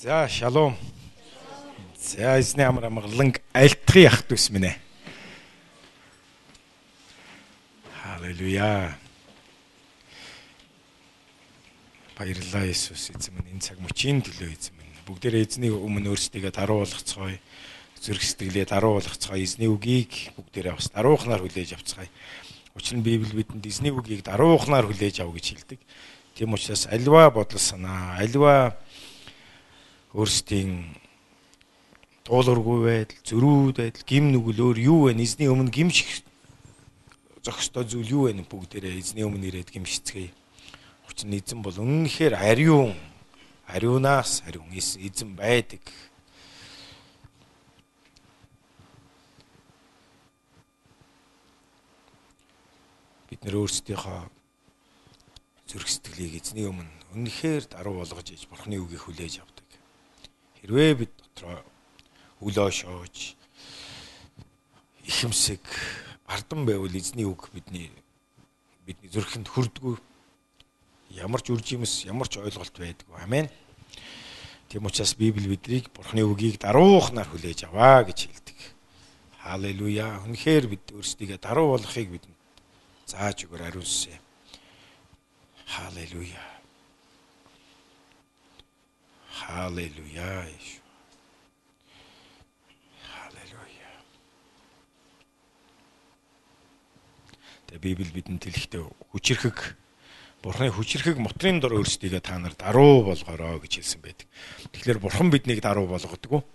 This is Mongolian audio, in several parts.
За шалом. За эзний амар амгаланг альтгын ах дүүс минь ээ. Халелуя. Баярлалаа Иесус эзэн минь энэ цаг мөчийн төлөө эзэн минь. Бүгдээрээ эзний өмнө өөрсдийгөө даруу болгоцгоё. Зүрх сэтгэлээ даруу болгоцгоё. Эзний үгийг бүгдээрээ бас даруухнаар хүлээж авцгаая. Учир нь Библи бидэнд эзний үгийг даруухнаар хүлээж ав гэж хэлдэг. Тийм учраас альва бодол санаа, альва өөрсдийн дуулуургүй байдал, зөрүүд байдал, гим нүгэл өөр юу вэ? Эзний өмнө гимших зохистой зүйл юу вэ? Бүгдээрээ эзний өмнө ирээд гимшицгээе. Учир нь эзэн бол үнэхээр ариун, ариунаас ариун эзэн байдаг. Бид нэр өөрсдийнхөө зүрх сэтгэлийг эзний өмнө үнэхээр даруй болгож иж бурхны үгийг хүлээж авдаг. Хэрвээ бид дотроо өлөө шоож ихэмсэг ардан байвал эзний үг бидний бидний зүрхэнд хүрдгүү ямар ч үржимс ямар ч ойлголт байдгүй амен. Тийм учраас библи бидрийг бурхны үгийг даруухнаар хүлээж аваа гэж хэлдэг. Халелуя. Үнэхээр бид өөрсдийгөө даруу болохыг бидэнд зааж өгөр ариунсаа халелуя Халелуя. Халелуя. Тэгээ Библи бидэнд хэлэхдээ хүчрхэг Бурхны хүчрхэг мотрын дор өөрсдийгөө та нар даруу болгоорой гэж хэлсэн байдаг. Тэгэхээр Бурхан биднийг даруу болгодог.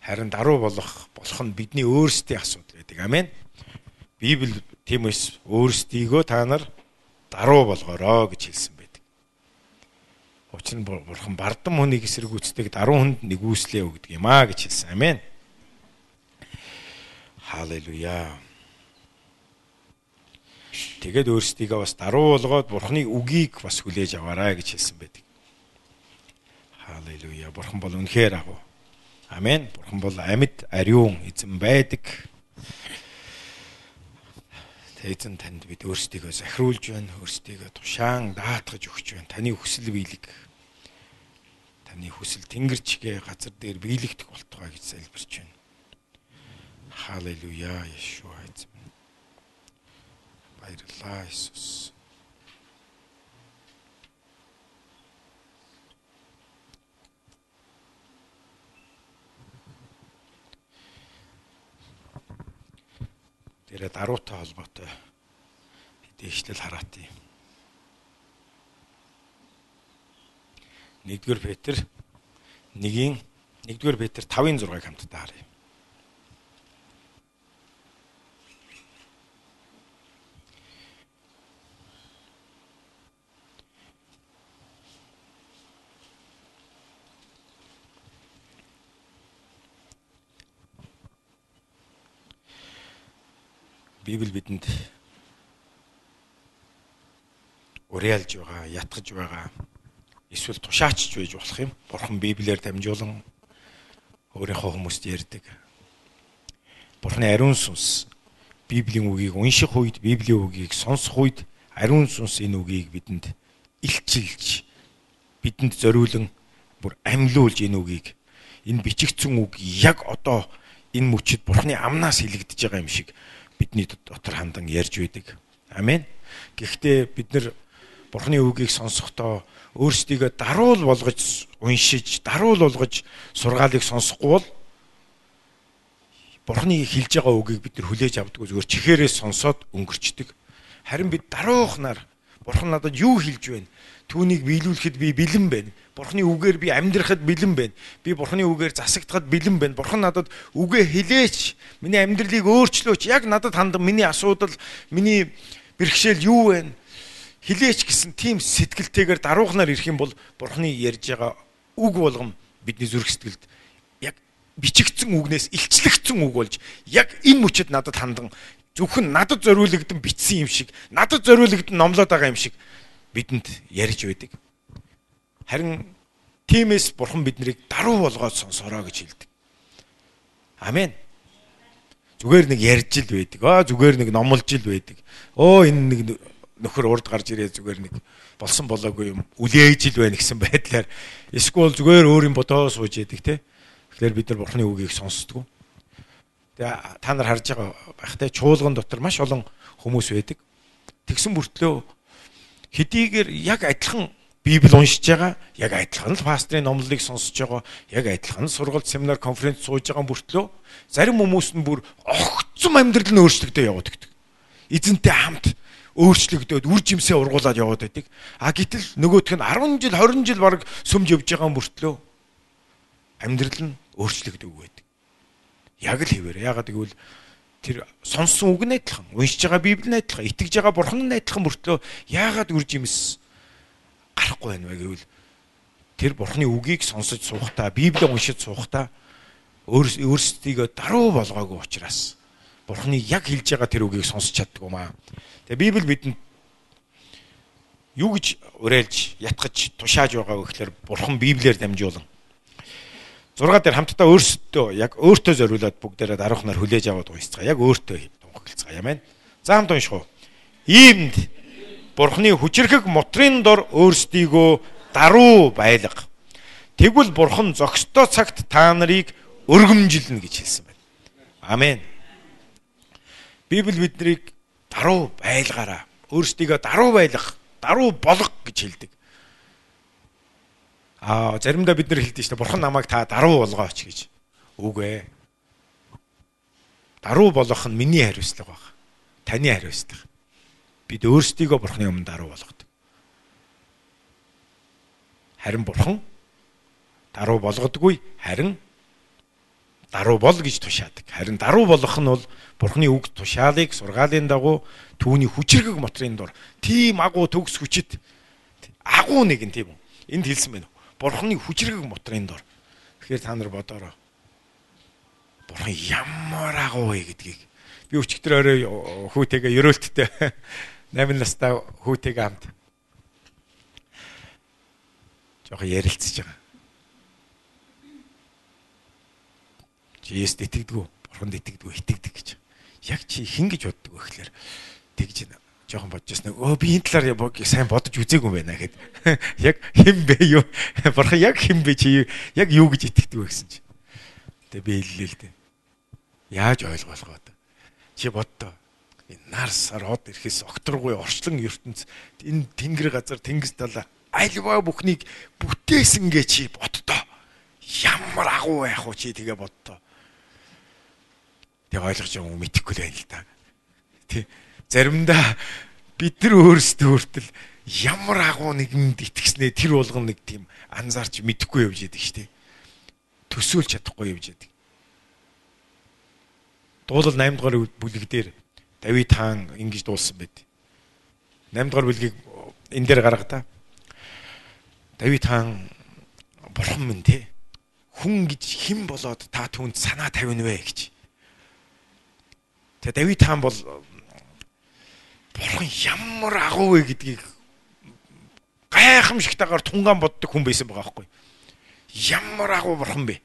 Харин даруу болох болох нь бидний өөрсдийн асуудал байдаг. Амен. Библи тиймээс өөрсдийгөө та нар даруу болгоорой гэж хэлсэн Учир нь бурхан бардам хүнийг эсэргүүцдэг даруй хүнд нэгүслээ өгдөг юм а гэж хэлсэн. Амен. Халелуя. Тэгээд өөрсдийгөө бас даруй болгоод бурханы үгийг бас хүлээж аваарай гэж хэлсэн байдаг. Халелуя. Бурхан бол үнэхээр агуу. Амен. Бурхан бол амьд ариун эзэн байдаг. Эзэн танд бид өөрсдийгөө захируулж байна, өөрсдийгөө тушаан даатгаж өгч байна. Таны хүсэл биелэг таны хүсэл тэнгэрчгээ газар дээр биелэгдэх болтугай гэж залбирч байна. Халелуя Иешуа эзэн. Баярлалаа Иесус. тэрэ даруутай холбоотой хэдийшлэл хараат юм. 1-р Петр 1-ийн 1-р Петр 5-ын 6-ыг хамтдаа харъя. Библи бидэнд уриалж байгаа, ятгах байгаа. Эсвэл тушаачж байж болох юм. Бурхан Библиэр дамжуулан өөрийнхөө хүмүүст ярьдаг. Бурханы ариун сүнс Библийн үгийг унших үед, Библийн үгийг сонсох үед ариун сүнс энэ үгийг бидэнд илчилж бидэнд зориулан бүр амьлуулж энэ үгийг энэ бичигдсэн үг яг одоо энэ мөчөд Бурханы амнаас хилэгдэж байгаа юм шиг бидний дотор хандан ярьж байдаг. Амен. Гэхдээ бид нар Бурхны үгийг сонсохдоо өөрсдийгөө даруул болгож уншиж, даруул болгож сургаалыг сонсохгүй бол Бурхны хэлж байгаа үгийг бид нар хүлээж авдаг зүгээр чихээрээ сонсоод өнгөрчдөг. Харин бид даруухнаар Бурхан надад юу хэлж байна? Түүнийг биелүүлэхэд би бэлэн байна. Бурхны үгээр би амьдрахад бэлэн байна. Би Бурхны үгээр засагдахад бэлэн байна. Бурхан надад үгээ хэлээч. Миний амьдралыг өөрчлөөч. Яг надад хандан миний асуудал, миний бэрхшээл юу вэ? Хилээч гэсэн тийм сэтгэлтэйгээр даруухнаар ирэх юм бол Бурхны ярьж байгаа үг болгон бидний зүрх сэтгэлд яг бичигдсэн үгнээс илчлэгдсэн үг болж яг энэ мөчөд надад хандан зөвхөн надад зориулагдсан бичсэн юм шиг, надад зориулагдсан номлоод байгаа юм шиг бидэнд ярьж байдаг. Харин тиймээс бурхан биднийг даруй болгоод сонсороо гэж хэлдэг. Амен. Зүгээр нэг ярьж л байдаг. Аа зүгээр нэг номлож л байдаг. Оо энэ нэг нөхөр урд гарч ирээ зүгээр нэг болсон болоогүй юм үлээж ил байна гэсэн байдлаар эсвэл зүгээр өөр юм бодоо сууж яадаг те. Тэгэхээр бид нар бурхны үгийг сонсдгоо. Тэгээ та нар харж байгаа байх те чуулган дотор маш олон хүмүүс байдаг. Тэгсэн бүртлөө хэдийгээр яг адилхан Библи уншиж байгаа, яг адилхан л пастрын номлолыг сонсож байгаа, яг адилхан сургалт, семинар, конференц сууж байгаа бүртлөө зарим хүмүүс нь бүр огцом амьдрал нь өөрчлөгдөж яваад гэдэг. Эзэнтэй хамт өөрчлөгдөөд үр жимсээ ургуулад яваад байдаг. А гэтэл нөгөөх нь 10 жил 20 жил баг сүмж явж байгаа мөртлөө амьдрал нь өөрчлөгдөв байдаг. Яг л хэвээр. Ягаад гэвэл тэр сонссон үг нь адилхан, уншиж байгаа Библи нь адилхан, итгэж байгаа Бурхан нь адилхан мөртлөө яагаад үр жимс гарахгүй байна вэ гэвэл тэр Бурханы үгийг сонсож суухтаа, Библийг уншиж суухтаа өөрсдийгөө даруй болгоогүй учраас Бурханы яг хэлж байгаа тэр үгийг сонсч чаддаг юм аа. Тэгээ Библи бидэнд юу гэж уриалж, ятгах, тушааж байгаа вэ гэхээр Бурхан Библиэр дамжуулан 6 дээр хамтдаа өөрсдөө яг өөртөө зориулаад бүгдээрээ даруухнаар хүлээж аваад уйсцгаа. Яг өөртөө тунхаглацгаа байна. За хамт унших уу. Иймд Бурханы хүчрхэг мотрын дор өөрсдийгөө даруй байлга. Тэгвэл Бурхан зөкстөө цагт та нарыг өргөмжилнэ гэж хэлсэн байна. Амен. Библи биднийг даруй байлгаараа өөрсдийгөө даруй байлгах, даруй болгох гэж хэлдэг. Аа заримдаа бид нар хэлдэг шүү дээ. Бурхан намайг та даруй болгооч гэж. Үгүй ээ. Даруй болгох нь миний хариуцлага баг. Таны хариуцлага. Бид өөрсдийгөө Бурханы өмнө даруй болгодог. Харин Бурхан даруй болгодоггүй, харин даруй бол гэж тушаадаг. Харин даруй болох нь бол Бурхны үг тушаалыг сургаалын дагуу түүний хүчрэг мотрын дор тийм агуу төгс хүчит агуу нэгэн тийм үү. Энд хэлсэн байна. Бурхны хүчрэг мотрын дор. Тэгэхээр та нар бодоорой. Бурхан ямар агуу вэ гэдгийг би өчигдөр орой хүүтэйгээ ерөөлттэй 8 настай хүүтэйгээ хамт жоохон ярилцж байгаа. Есүст итгэдэггүй, Бурханд итгэдэггүй, итгэдэг гэж. Яг чи хин гэж боддог вэ гэхээр тэгж жоохон бодож байсан. Өө би энэ талаар сайн бодож үзээгүй юм байна гэхэд яг хэн бэ юу? Бурхан яг хэн бэ чи яг юу гэж итгэдэг вэ гэсэн чи. Тэгээ би хэллээ л дээ. Яаж ойлгох вэ? Чи боддоо. Нар сарод ирэхээс окторгүй орчлон ертөнц энэ тэнгэр газар тэнгис талаа альва бүхнийг бүтээсэн гэ чи боддоо. Ямар агуу байх вэ чи тэгээ боддоо. Тэг ойлгож юм мэдэхгүй л байна л да. Тэ заримдаа бид нар өөрсдөө хүртэл ямар агуу нэгэнд итгэснээ тэр болгоно нэг тийм анзаарч мэдэхгүй явж яадаг штеп. Төсөөлж чадахгүй явж яадаг. Дуулал 8 дугаар бүлэг дээр Давид хаан ингэж дуулсан байд. 8 дугаар бүлгийг энэ дээр гарга та. Давид хаан бурхан минь те хүн гэж хэн болоод та түүнд санаа тавина вэ гэж Тэгээ Давид хаан бол бурхан ямар агуу вэ гэдгийг гайхамшигтайгаар тунгаан боддог хүн байсан байгаа байхгүй. Ямар агуу бурхан бэ?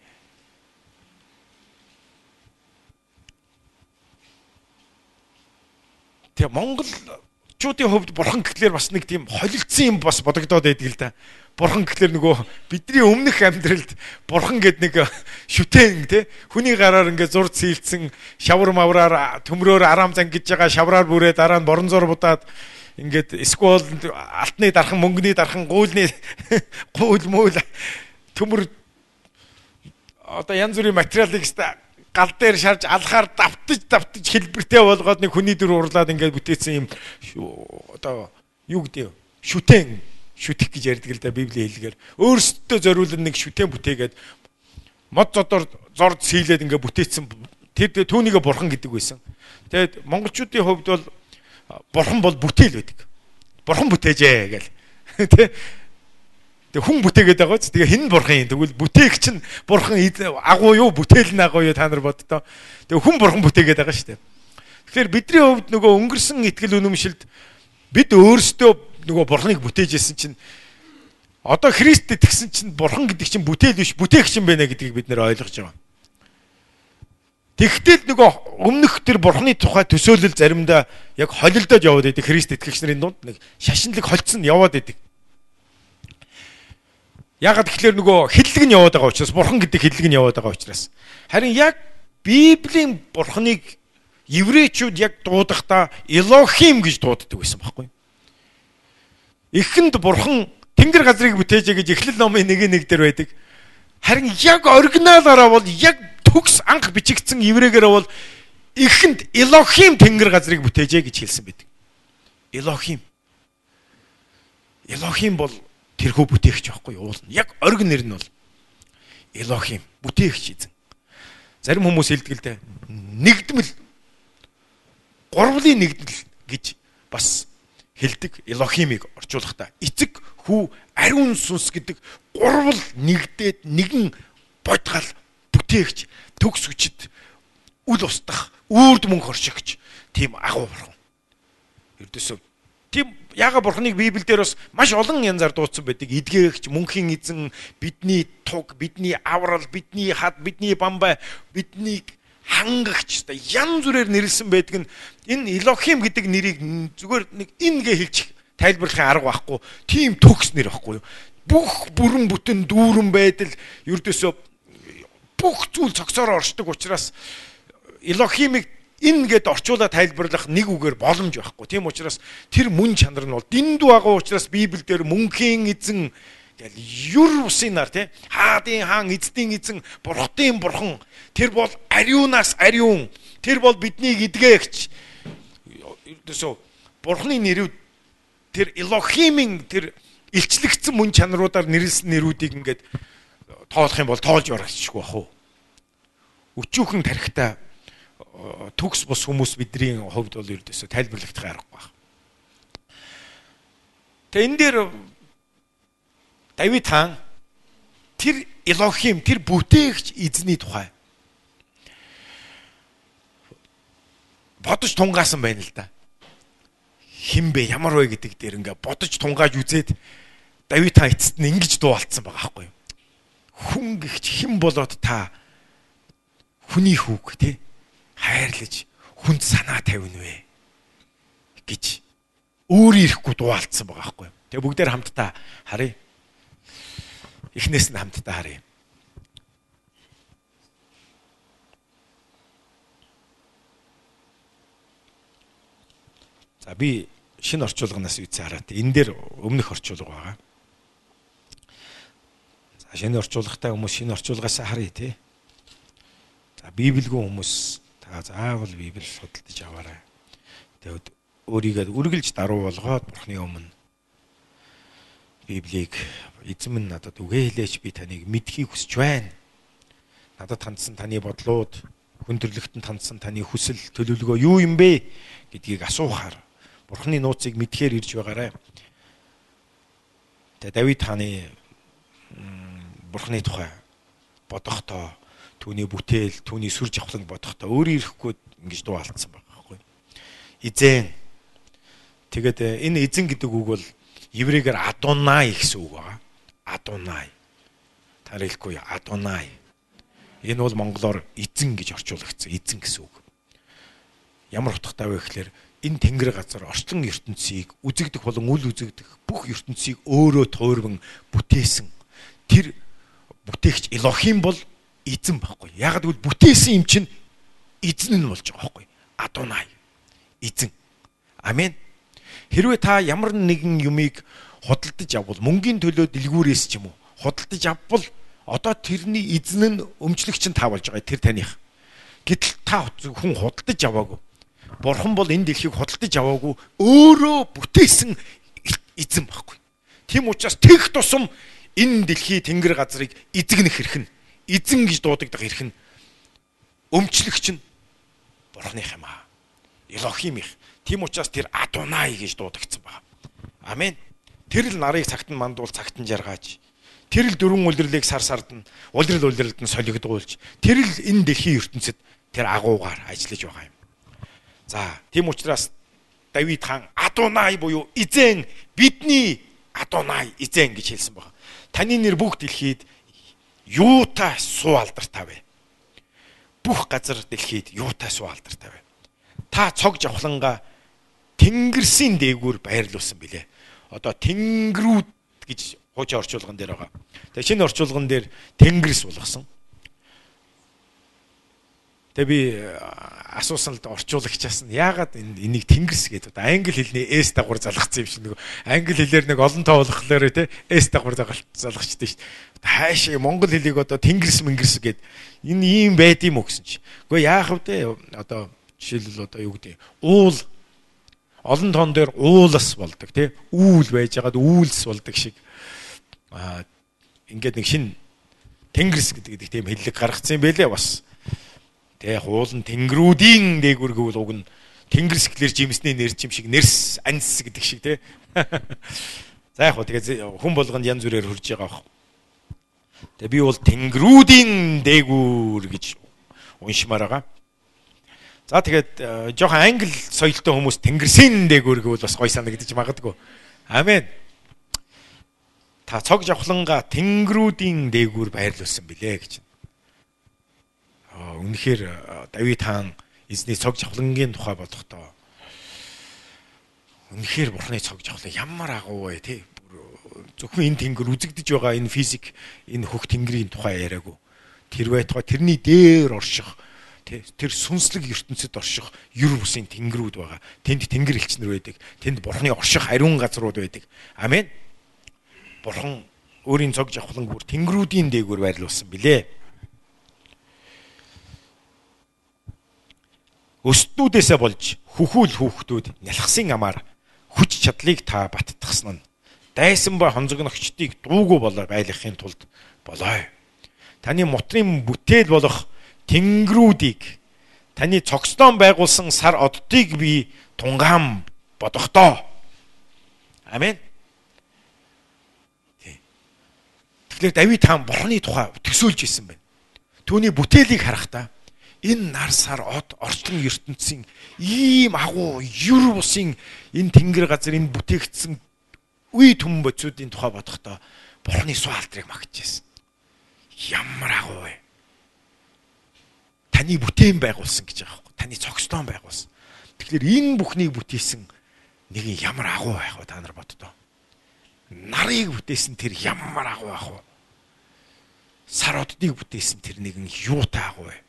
Тэгээ Монгол чуудын хувьд бурхан гэхлээр бас нэг тийм холилдсон юм бас бодогдоод байдаг л да. Бурхан гэхлээр нөгөө бидний өмнөх амьдралд бурхан гэд нэг шүтэн те хүний гараар ингээд зурд сийлцэн шавар мавраар төмрөөр араам зангиж байгаа шавраар бүрээ дараа нь борон зур будаад ингээд сквол алтны дархан мөнгөний дархан гуйлны гуйл мөөл төмөр одоо янз бүрийн материалыг гал дээр шарж алхаар давтаж давтаж хэлбэртэй болгоод нэг хүний дүр урлаад ингээд бүтээсэн юм одоо юу гэдэг шүтэн шүтэх гэж ярьдаг л да Библийн хэлгээр. Өөрсдөө зориулсан нэг шүтэн бүтээгээд мод зодор зорд сийлээд ингээ бүтээсэн тэр түүнийг бурхан гэдэг байсан. Тэгээд монголчуудын хувьд бол бурхан бол бүтээл байдаг. Бурхан бүтээжээ гэл. Тэ Тэг хүн бүтээгээд байгаа ч тэгээ хэн бурхан юм тэгвэл бүтээгч нь бурхан агуу юу бүтээл нь агуу юу та нар боддоо. Тэг хүн бурхан бүтээгээд байгаа шүү дээ. Тэгэхээр бидний хувьд нөгөө өнгөрсөн ихтгэл үнэмшилд бид өөрсдөө нөгөө бурхныг бүтээжсэн чинь одоо Христэд тэгсэн чинь бурхан гэдэг чинь бүтээл биш бүтээгч юм байна гэдгийг бид нэр ойлгож байгаа. Тэгтэл нөгөө өмнөх тэр бурхны тухай төсөөлөл заримдаа яг холилдоод яваад байдаг Христ итгэгч нарын дунд нэг шашинлаг холцсон яваад байдаг. Ягаад тэгэхээр нөгөө хиллэг нь яваад байгаа учраас бурхан гэдэг хиллэг нь яваад байгаа учраас. Харин яг Библийн бурхныг еврейчүүд яг дуудахдаа Элохим гэж дууддаг байсан байхгүй юу? Эхэнд бурхан Тэнгэр газрыг бүтээжээ гэж Эхлэл номын 1-1 дээр байдаг. Харин яг оригиналаараа бол яг төгс анх бичигдсэн еврейгээр бол эхэнд Элохим тэнгэр газрыг бүтээжээ гэж хэлсэн байдаг. Элохим. Элохим бол тэрхүү бүтээгч байхгүй юу? Яг ориг нэр нь бол Элохим бүтээгч эзэн. Зарим хүмүүс хэлдэг л дээ. Нэгдмэл гурвлын нэгдэл гэж бас хэлдэг Элохимыг орчуулахдаа эцэг хүү ариун сүнс гэдэг гурвал нэгдээд нэгэн бодгал бүтээгч төгс хүчит үл устдах үрд мөнгө хоршигч тийм агуу бурхан. Ердөөсөө тийм яга бурхныг Библиэлд бас маш олон янзаар дуудсан байдаг. Эдгээгч, мөнхийн эзэн, бидний туг, бидний аврал, бидний хад, бидний бамбай, биднийг хангагч та янз бүрээр нэрлсэн байдаг нь энэ Элохим гэдэг нэрийг зүгээр нэг ингээ хэлж тайлбарлахын арга байхгүй. Тийм төгс нэр байхгүй юу? Бүх бүрэн бүтэн дүүрэн байдал ердөөсөө бүх зүйл цогцоор оршдог учраас Элохимыг энэ гэд орчуулаад тайлбарлах нэг үгээр боломж байхгүй. Тийм учраас тэр мөн чанар нь бол дэндүү агуу учраас Библиэлд мөнхийн эзэн Тэгэл юр усын нар тий? Хаадын хаан эздийн эзэн бурхтын бурхан. Тэр бол ариунаас ариун. Тэр бол биднийг эдгээгч ердөөсөө бурхны нэрүүд тэр Элохимийн тэр илчлэгдсэн мөн чанаруудаар нэрлсэн нэрүүдийг ингээд тоолох юм бол тоолж барахчихгүй бах уу өчүүхэн тарихтаа төгс бус хүмүүс бидний хувьд бол ердөөсөө тайлбарлагдах аргагүй байна. Тэгээ энэ дээр Давид хаан тэр Элохим тэр бүтээгч эзний тухай бодож тунгаасан байна л да. Хин бэ ямар вэ гэдэг дээр ингээ бодож тунгааж үзээд Давид хаан эцэст нь ингэж дуулцсан байгаа байхгүй юу? Хүн гихч хэн болоод та хүний хүүг тий хайрлаж хүнд санаа тавина вэ гэж өөр ирэхгүй дуулцсан байгаа байхгүй? Тэгээ бүгдээр хамтдаа харъя эхнээс нь хамтдаа харъя. За би шинэ орчуулганаас үтсэ хараад энэ дээр өмнөх орчуулга байгаа. За шинэ орчуулгатай хүмүүс шинэ орчуулгаас харъя тий. За библигүй хүмүүс та заавал библ судалдаж аваарай. Тэгэд өөрийгөө үргэлж даруу болгоод бурхны өмнө Библийг эзэн минь надад үгээ хэлээч би таныг мэдхийг хүсэж байна. Надад хандсан таны бодлууд, хүндрэлтэнд хандсан таны хүсэл, төлөвлөгөө юу юм бэ гэдгийг асуухаар Бурхны нууцыг мэдхээр ирж байгаарай. Тэгээ Давид хааны Бурхны тухай бодохдоо түүний бүтээл, түүний сүр жавхлан бодохдоо өөрөө ирэхгүй ингэж дуу алдсан байгаа байхгүй. Эзэн тэгээд энэ эзэн гэдэг үг бол еврейгээр Адонай гэсэн үг байгаа. Адонай. Та хэлэхгүй Адонай. Энэ бол монголоор эзэн гэж орчуулагдсан. Эзэн гэсэн үг. Ямар утгатай вэ гэхээр энэ тэнгэр газар орчлон ертөнцийг үзэгдэх болон үл үзэгдэх бүх ертөнцийг өөрөө туурван бүтээсэн. Тэр бүтээгч Элохим бол эзэн байхгүй. Яг гэвэл бүтээсэн юм чинь эзэн нь болж байгаа байхгүй. Адонай. Эзэн. Амен. Хэрвээ та ямар нэгэн юмыг худалдаж авбал мөнгөний төлөө дэлгүүрээс ч юм уу худалдаж авбал одоо тэрний эзэн нь өмчлөгч нь та болж байгаа тэр таних. Гэтэл та хүн худалдаж аваагүй. Бурхан бол энэ дэлхийг худалдаж аваагүй өөрөө бүтээсэн эзэн байхгүй. Тийм учраас тех тусам энэ дэлхий тэнгэр газрыг эзэгнэх хэрэг нь эзэн гэж дуудагдах хэрэг нь өмчлөгч нь бурханых юм аа. Элохим их. Тийм учраас тэр Адонай гэж дуудагдсан байна. Амен. Тэр л нарыг цагт нь мандуул цагт нь жаргаж. Тэр л дөрвөн үлрэлийг сар сард нь улирал улиралд нь солигдуулж. Тэр л энэ дэлхийн ертөнцид тэр агуугаар ажиллаж байгаа юм. За, тийм учраас Давид хаан Адонай буюу эзэн бидний Адонай эзэн гэж хэлсэн байна. Таны нэр бүх дэлхийд юутай суу алдартай вэ? бүх газар дэлхийд юутай суу алдартай байна. Та цог жавхланга тэнгэрсийн дээгүүр байрлуулсан билээ. Одоо тэнгэрүүд гэж хуучин орчуулган дээр байгаа. Тэгээ шинэ орчуулган дээр тэнгэрс болгосон. Тэгээ би асуусан л орчуулагчаас нь яагаад энийг тэнгэрс гэдэг. Англи хэлний S дагавар залгацсан юм шиг нэг англи хэлээр нэг олон тоо болохоор те S дагавар залгачдээ шүү дээ. Хаашаа монгол хэлийг одоо тэнгэрс мэнгэрс гэд. Энэ ийм байд юм уу гэсэн чи. Гэхдээ яах вэ одоо жишээлбэл одоо юу гэдэг уул. Олон тоон дээр уулас болдог тий үүл байж байгаад үүлс болдог шиг. Аа ингээд нэг шин тэнгэрс гэдэг тийм хэллэг гаргацсан юм байлээ бас. Тэ хуулан тэнгэрүүдийн дээгүр гэвэл уг нь тэнгэрс гэхлээр жимсний нэр чим шиг нэрс анс гэдэг шиг те. За яг хөө тэгээ хүн болгонд янз бүрээр хурж байгаа бох. Тэгээ би бол тэнгэрүүдийн дээгүр гэж уншмаар байгаа. За тэгээд э, жоохон англи соёлтой хүмүүс тэнгэрсийн дээгүр гэвэл бас гой санагдаж магадгүй. Амен. Та цог жавхланга тэнгэрүүдийн дээгүр байрлуулсан билээ гэж үнэхээр Давид хаан эзний цог жавхлангийн тухай бодохдоо үнэхээр бурхны цог жавхлан ямар агуу вэ тий зөвхөн энэ тэнгэр үзэгдэж байгаа энэ физик энэ хөх тэнгэрийн тухай яриаггүй тэр байтугай тэрний дээр орших тэр сүнслэг ертөнцид орших юр бусын тэнгэрүүд байгаа. Тэнд тэнгэр элчнэр байдаг. Тэнд бурхны орших ариун газрууд байдаг. Амен. Бурхан өөрийн цог жавхлан бүр тэнгэрүүдийн дээгүүр байрлуулсан билээ. Өстнүүдээсээ болж хүхүүл хүүхдүүд нялхсан амаар хүч чадлыг та баттгсан нь дайсан ба хонзогногчдыг дуугүй болоо байлгахын тулд болоо. Таны мутрын бүтээл болох тэнгэрүүдийг таны цогцлон байгуулсан сар оддыг би тунгаан бодохдоо. Амен. Тэгэхээр Давид хаан бурхны тухай төсөөлж исэн байна. Түүний бүтээлийг харахтаа энэ нар сар од орчлон ертөнцийн ийм агуу юр бусын энэ тэнгэр газар энэ бүтээгдсэн үе түмэн боцуудын тухай бодохдоо бурхны суу алдрыг магтажсэн. Ямар агуу вэ? Таны бүтээн байгуулсан гэж байгаа юм. Таны цогцлон байгуулсан. Тэгэхээр энэ бүхнийг бүтээсэн нэг ямар агуу байх вэ та нар боддоо. Нарыг бүтээсэн тэр ямар агуу байх вэ? Сар оддыг бүтээсэн тэр нэгэн юутай агуу вэ?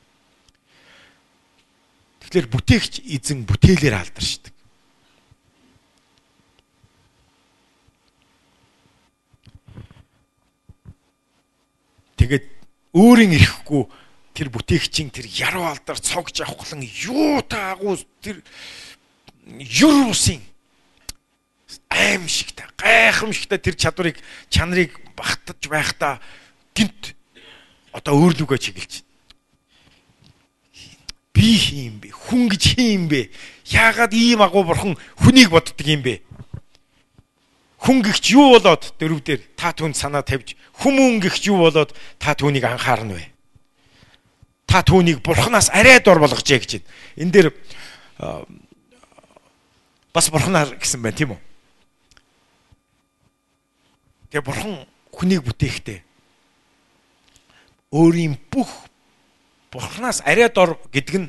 Тэгэхээр бүтээгч эзэн бүтээлээр алдаршдаг. Тэгээд өөрийн ирэхгүй тэр бүтээгчийн тэр яруу алдар цогж авахлан юу таагуу тэр юр усын аимшигтай гайхамшигтай тэр чадварыг чанарыг багтаж байхдаа гинт одоо өөр лүгөө чиглэж би хийм бэ? Хүн гэж хийм бэ? Яагаад ийм агуу бурхан хүнийг боддөг юм бэ? Хүн гихч юу болоод дөрөв дээр та түнд санаа тавьж хүмүүн гихч юу болоод та түүнийг анхаарна вэ? Та түүнийг бурханаас арай дор болгожээ гэж байна. Энэ дээр бас бурханаар гэсэн байна тийм үү? Тэгээ бурхан хүнийг бүтээхдээ өөрийн бүх Бурханаас арай дор гэдэг нь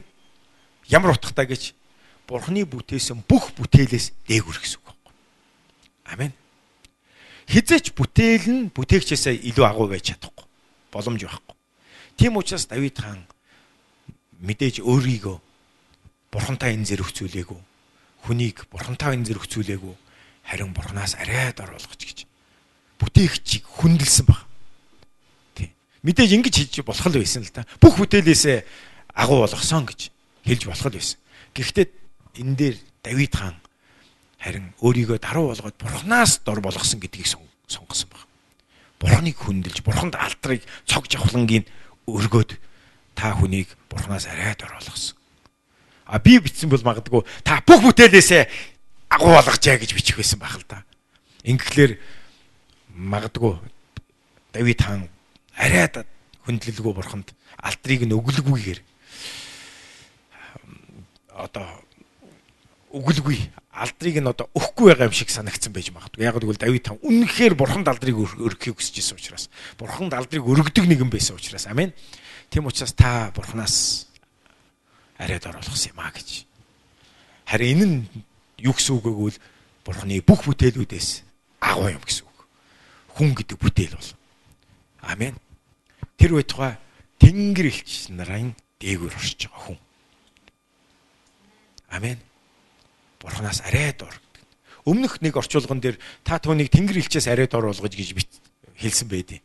ямар утгатай гэж Бурханы бүтээсэн бүх бүтээлээс дээгүр гэсэн. Амен. Хизээч бүтээл нь бүтээгчээсээ илүү агуу байж чадахгүй. Боломж байхгүй. Тийм учраас Давид хаан мэдээж өөрийгөө бурхантай энэ зэрэгцүүлээгүй. Хүнийг бурхантай энэ зэрэгцүүлээгүй. Харин бурханаас арай дор болгоч гэж бүтээгчийг хүндэлсэн баг мэдээж ингэж хийж болох л байсан л да. Бүх бүтээлээсээ агуу болгосон гэж хэлж болох л байсан. Гэхдээ энэ дээр Давид хаан харин өөрийгөө даруй болгоод бурхнаас дор болгосон гэдгийг сонгосон баг. Бурхныг хүндэлж, бурханд алдрыг цог жавхлангийн өргөөд та хүнийг бурхнаас арай дор болгосон. А би бичсэн бол магадгүй та бүх бүтээлээсээ агуу болгожээ гэж бичих байсан байх л да. Ингэхлээр магадгүй Давид хаан арайд хүндлэлгүй бурханд алдрыг нь өглөгүйгээр одоо өглөгүй алдрыг нь одоо өгөхгүй байгаа юм шиг санагдсан байж магадгүй. Яг гэвэл Давид таан үнэхээр бурханд алдрыг өргөхийг хүсэж исэн учраас бурханд алдрыг өргөдөг нэгэн байсан учраас амин. Тэм учраас та бурханаас арайд оруулсан юм а гэж. Харин энэ нь юу гэсэн үг гэвэл бурхны бүх бүтээлүүдээс агуу юм гэсэн үг. Хүн гэдэг бүтээл бол. Амен. Тэр байтугай Тэнгэр элч нарын дээгүүр оршиж байгаа хүн. Амен. Бурханаас арайд ор. Өмнөх нэг орчуулган дээр та түүнийг Тэнгэр элчээс арайд ор болгож гэж бит хэлсэн байдیں۔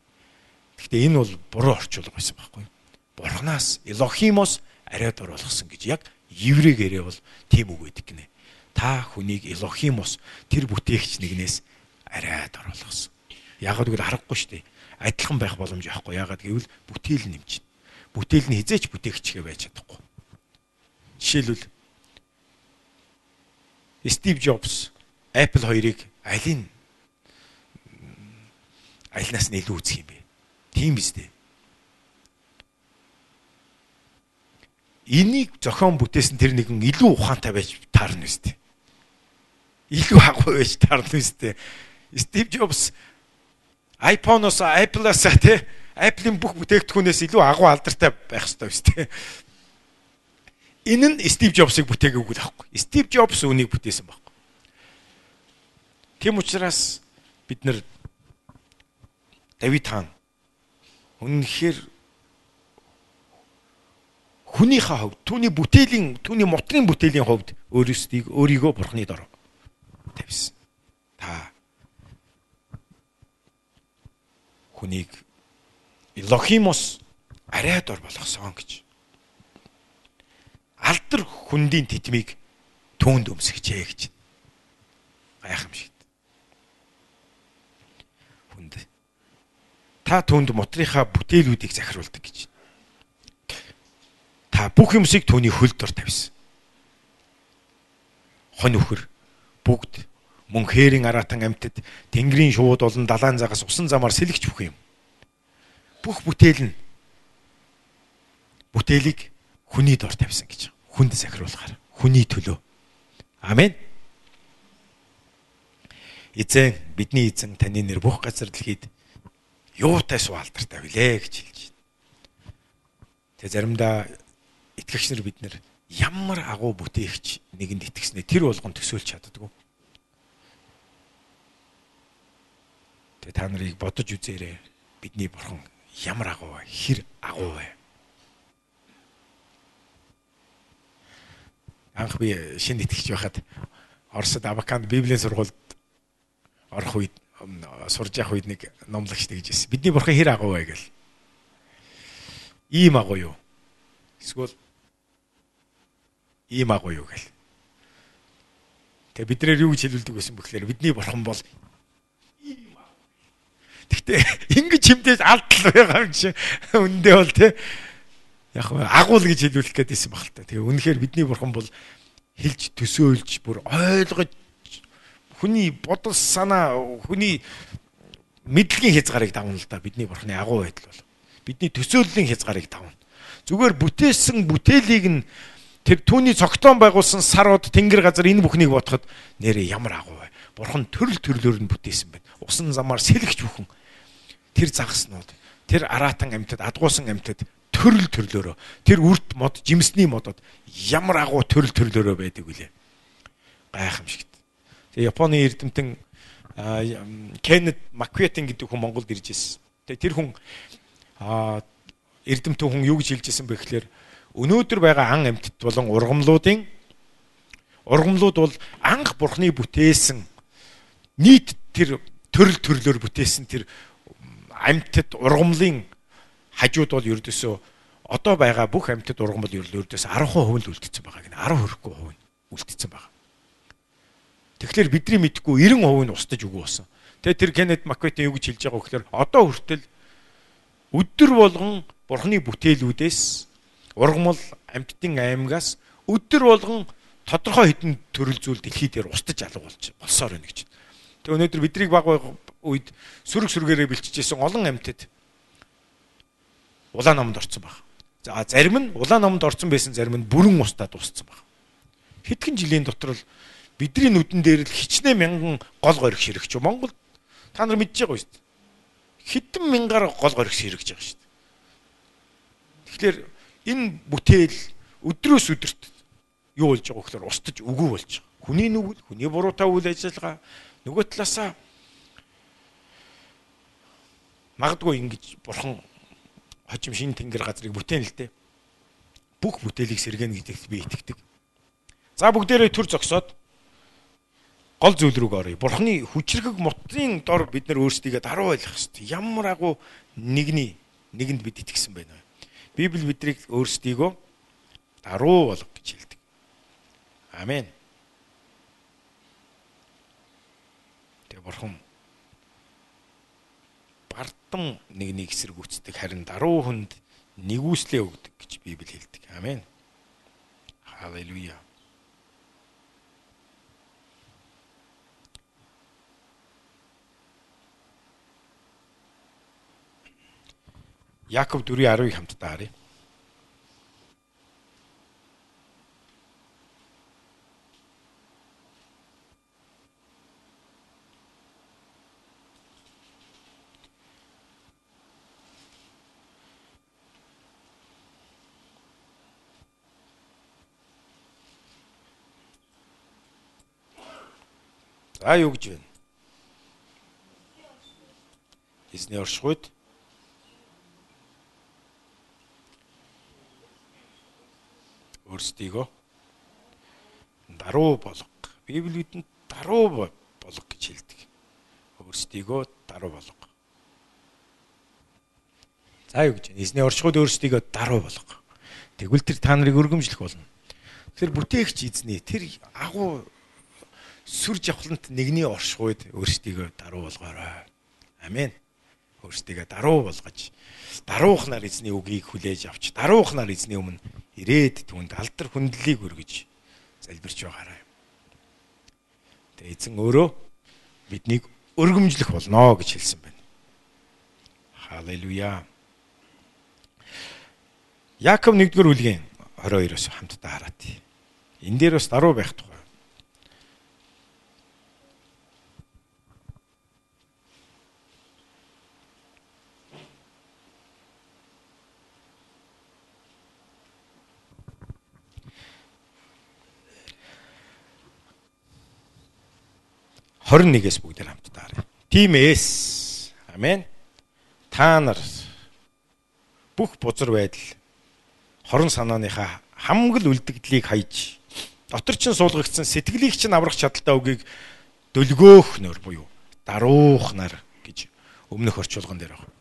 Гэхдээ энэ бол буруу орчуулга байсан байхгүй. Бурханаас Элохимос арайд ор болгосон гэж яг еврейгээрээ бол тийм үг байдаг гинэ. Та хүнийг Элохимос тэр бүтээгч нэгнээс арайд ор болгосон. Яг л харахгүй шүү дээ адилхан байх боломж байхгүй. Яагаад гэвэл бүтээл нэмж. Бүтээл нь хизээч бүтээгчгээ байж чадахгүй. Жишээлбэл Стив Джобс Apple хоёрыг алийг альнаас нь илүү үзэх юм бэ? Тийм биз дээ. Энийг зохион бүтээсэн тэр нэгэн илүү ухаантай байж таарна үстэй. Илүү агуу байж таарна үстэй. Стив Джобс iPhone-оос Apple-аас те Apple-ийн бүх бүтээгдэхүүнээс илүү агуу алдартай байх хэрэгтэй биз те. Энэ нь Steve Jobs-ыг бүтээгээгүй л аахгүй. Steve Jobs үнийг бүтээсэн байхгүй. Тийм учраас бид нар Давид хаан үнэхээр хүнийхээ хувьд түүний бүтээлийн түүний мотрын бүтээлийн хувьд өөрөөсдийг өөрийгөө бурхны дор тавьсан. Та хүнийг Элохимос арайд ор болгосон гэж. Алдар хүндийн тэтмийг түүнд өмсгчээ гэж. Гайхамшигт. Хүнд. Та түүнд мотрийнхаа бүтээлүүдийг захируулдаг гэж. Та бүх юмсыг түүний хөл дор тавьсан. Хон өхөр бүгд мөн хээрийн аратан амьтад тэнгэрийн шууд болон далайн загас усан замаар сэлгэж бүх юм. Бүх бүтээл нь бүтээлийг хүний дор тавьсан гэж. Хүнд сахируулахаар хүний төлөө. Амен. Эзэн бидний эзэн таны нэр бүх газар дэлхийд юутай суалдартай билээ гэж хэлж байна. Тэгээ заримдаа итгэгч нар бид нар ямар агуу бүтээгч нэгэнд итгэснэ тэр болгон төсөөлж чаддгүй. Тэгээ та нарыг бодож үзээрэй. Бидний бурхан ямар агуу вэ? Хэр агуу вэ? Анх би шинэ итгэж байхад Оросд Абаканд Библийн сургуульд орох үед сурж явах үед нэг номлогч тэгж ирсэн. Бидний бурхан хэр агуу вэ гэл. Ийм агуу юу? Эсвэл ийм агуу юу гэл. Тэгээ бид нэр юу гэж хэлүүлдэг байсан бөхлээр бидний бурхан бол Гэхдээ ингэж хэмдэж алдтал байгаа юм чи үндэ бол те яг агуул гэж хэлүүлэх гээд байсан баг л та. Тэгээ үнэхээр бидний бурхан бол хэлж төсөөлж бүр ойлгож хүний бодол санаа хүний мэдлэгийн хязгаарыг давна л да бидний бурханы агуу байдал бол бидний төсөөллийн хязгаарыг давна. Зүгээр бүтээсэн бүтээлийг нь тэр түүний цогтоон байгуулсан сарууд тэнгэр газар энэ бүхнийг бодоход нэрээ ямар агуу вэ? Бурхан төрөл төрлөөр нь бүтээсэн байна. Усан замаар сэлгэж бүхэн тэр загаснууд тэр аратан амьтад адгуусан амьтад төрөл төрлөөрөө. Тэр үрт мод жимсний модод ямар агуу төрөл төрлөөрөө байдаг үлээ гайхамшигт тэгээ Японы эрдэмтэн Кеннет Макветин гэдэг хүн Монголд ирж ирсэн. Тэгээ тэр хүн эрдэмтэн хүн юу гэж хэлж ирсэн бэ гэхээр өнөөдөр байгаа ан амьтад болон ургамлуудын ургамлууд бол анх бурхны бүтээсэн нийт тэр төрөл төрлөөр бүтээсэн тэр амьтад ургамлын хажууд бол ердөөсөө одоо байгаа бүх амьтад ургамл ердөөсөө 10% л үлдсэн байгаа гэнэ 10 хүрэхгүй хувь нь үлдсэн байгаа. Тэгэхээр бидний мэдхгүй 90% нь устж өгөө болсон. Тэгээ тэр Кеннет Макветін юу гэж хэлж байгаа вэ гэхээр одоо хүртэл өдөр болгон бурхны бүтээлүүдээс ургамал амьтдын аймагаас өдөр болгон тодорхой хэдэн төрөл зүйл дэлхий дээр устж алга болж болсоор байна гэж. Тэгээ өнөөдөр биднийг баг үед сүрэг сүргээрээ бэлтжижсэн олон амьтад улаан номонд орсон баг. За зарим нь улаан номонд орсон байсан зарим нь бүрэн устдаа дууссан баг. Хэдхэн жилийн дотор л бидний нүдэн дээр л хичнээн мянган гол горих ширэгч. Монгол та нар мэдж байгаа шүү дээ. Хэдэн мянгаар гол горих ширэгж байгаа шүү дээ. Тэгэхээр энэ бүтээл өдрөөс өдөрт юу болж байгаа гэхээр устж үгүй болж байгаа. Хүний нүгэл, хүний буруутай үйл ажиллагаа нөгөө талаасаа магадгүй ингэж бурхан хожим шин тэнгэр газрыг бүтээн л дээ. Бүх бүтээлийг сэргэнэ гэдэгт би итгэдэг. За бүгдээрээ төр зогсоод гол зүйл рүү оръё. Бурхны хүчрэг мутын дор бид нар өөрсдийгөө даруй байлгах хэрэгтэй. Ямар агуу нэгний нэгэнд бид итгэсэн байна вэ? Библи бидрийг өөрсдийгөө даруй болго гэж хэлдэг. Амен. Тэгээ бурхан бардам нэгнийг эсэргүүцдэг харин даруй хүнд нэгүслээ өгдөг гэж Библи хэлдэг. Амен. Халелуя. Яаков 4:10-ыг хамтдаа харъя. За юу гэж байна? Эзний оршихуйд өөрсдийгөө даруй болго. Библи бидэнд даруй болго гэж хэлдэг. Өөрсдийгөө даруй болго. За юу гэж байна? Эзний оршихуйд өөрсдийгөө даруй болго. Тэгвэл тэр та нарыг өргөмжлөх болно. Тэр бүтээгч эзний тэр агуу сүр жавхлант нэгний оршихуйд өөрсдийгөө даруй болгоорой. Амен. Өөрсдийгөө даруй болгож даруухнаар эзний үгийг хүлээж авч даруухнаар эзний өмнө ирээд түнд алдар хүндлэлийг өргөж залбирч байгаарай. Тэгээ эзэн өөрөө биднийг өргөмжлөх болно гэж хэлсэн байна. Халелуя. Яаков 1-р бүлгийн 22-оос хамтдаа хараад. Энэ дээр бас даруй байх тухай. — 21-ээс бүгдээр хамтдаа харъя. Тимээс амен. Та нар бүх бузар байдал хорон санааныхаа хамгал үлдэгдлийг хайж дотор чин суулгагдсан сэтгэлийг чин аврах чадaltaа үгийг дөлгөөх нөр буюу даруух нар гэж өмнөх орчуулган дээр байна.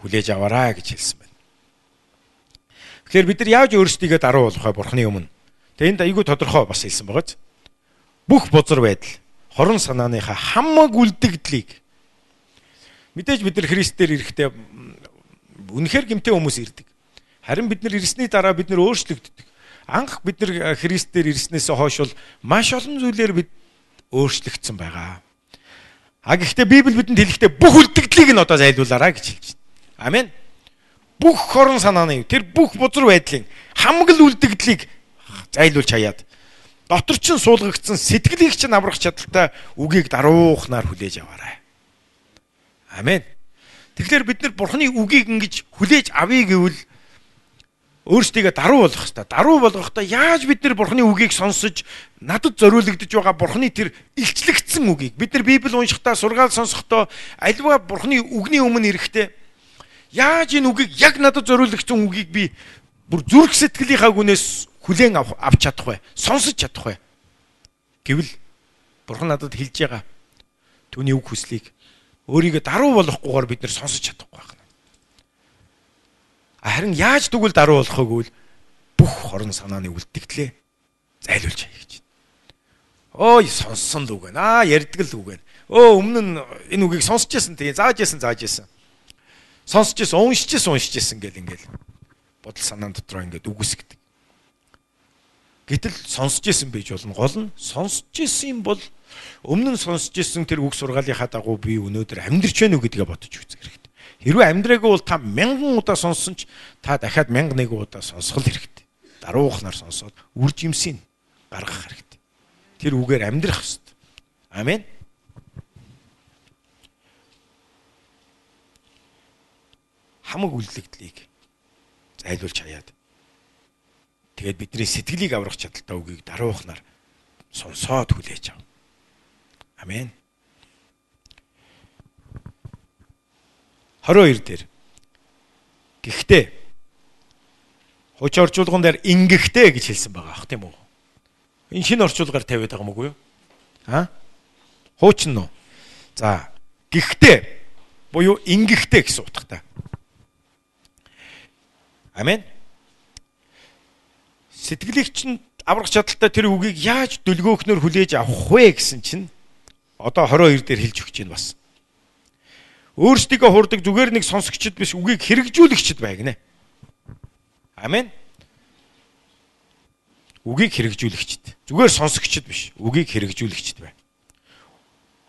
Хүлээж аваарай гэж хэлсэн байна. Тэгэхээр бид нар яаж өөрсдийгөө даруу болох вэ бурхны өмнө? Тэгээ энд айгүй тодорхой бас хэлсэн байгаа ч. Бүх бузар байдал хорон санааныхаа хамаг үлдэгдлийг мэдээж бид нар Христээр ирэхдээ үнэхээр гэмтэй хүмүүс ирдэг. Харин бид нар ирсний дараа бид нар өөрчлөгддөг. Анх бид нар Христээр ирснээс хойш бол маш олон зүйлээр бид өөрчлөгдсөн байгаа. А гэхдээ Библи бидэнд хэлэхдээ бүх үлдэгдлийг нь одоо зайлуулаарай гэж хэлж байна. Амен. Бүх хорон санааны тэр бүх бузар байдлын хамаг л үлдэгдлийг зайлуулж хаяад дотор чин суулгагдсан сэтгэлийг чинь аврах чадaltaй үгийг даруухнаар хүлээж аваарай. Амен. Тэгэхээр бид нар Бурхны үгийг ингэж хүлээж авъя гэвэл өөрсдийгөө даруй болгох хэрэгтэй. Даруй болгохдоо яаж бид нар Бурхны үгийг сонсож надад зориулагдж байгаа Бурхны тэр илчлэгдсэн үгийг бид нар Библи уншихдаа сургаал сонсохдоо альва Бурхны үгний өмнө ирэхдээ яаж энэ үгийг яг надад зориулагдсан үгийг би бүр зүрх сэтгэлийнхаа гүнээс хүлээн авч чадах вэ? Сонсож чадах вэ? Гэвэл Бурхан надад хэлж байгаа түүний үг хүслийг өөрийгөө даруй болохгүйгээр бид нэр сонсож чадахгүй байна. Харин яаж тэгвэл даруй болох вэ гэвэл бүх хорон санааны үлдэгдлээ зайлуулж хай гэж. Ой сонссон л үг байна. Аа ярьдаг л үг байна. Өө өмнө нь энэ үгийг сонсч байсан тэгээ зааж байсан зааж байсан. Сонсч байсан, уншиж байсан, уншиж байсан гэл ингээл бодол санаан дотроо ингээд үгүйсгдэг. Гэтэл сонсч исэн байж болно. Гол нь сонсч исэн бол өмнө нь сонсч исэн тэр үг сургаалынхаа дагуу би өнөөдөр амьдрч байна уу гэдгээ бодож үзэх хэрэгтэй. Хэрвээ амьдраагүй бол та мянган удаа сонссон ч та дахиад мянга нэг удаа сонсгол хэрэгтэй. Даруухнаар сонсоод үр жимсийг гаргах хэрэгтэй. Тэр үгээр амьдрах хэрэгтэй. Амен. хамаг үлдэгдлийг зайлуулж хаяад Тэгээд бидний сэтгэлийг аврах чадaltaй үгийг даруухнаар сонсоод хүлээж ав. Амен. 22 дээр. Гэхдээ хуучин орчуулган дээр ингэхдээ гэж хэлсэн байгаа ах тийм үү? Энэ шинэ орчуулгаар тавиад байгаа мөгүй юу? Аа? Хуучин нь. За, гэхдээ буюу ингэхдээ гэсэн утгатай. Амен. Сэтгэлийг чинь аврах чадaltaй тэр үгийг яаж дөлгөөхнөр хүлээж авах вэ гэсэн чинь одоо 22 дээр хэлж өгч байна бас. Өөрсдийгөө хурдаг зүгээр нэг сонсогчд биш үгийг хэрэгжүүлэгчд байгнэ. Амен. Үгийг хэрэгжүүлэгчд. Зүгээр сонсогчд биш. Үгийг хэрэгжүүлэгчд бай.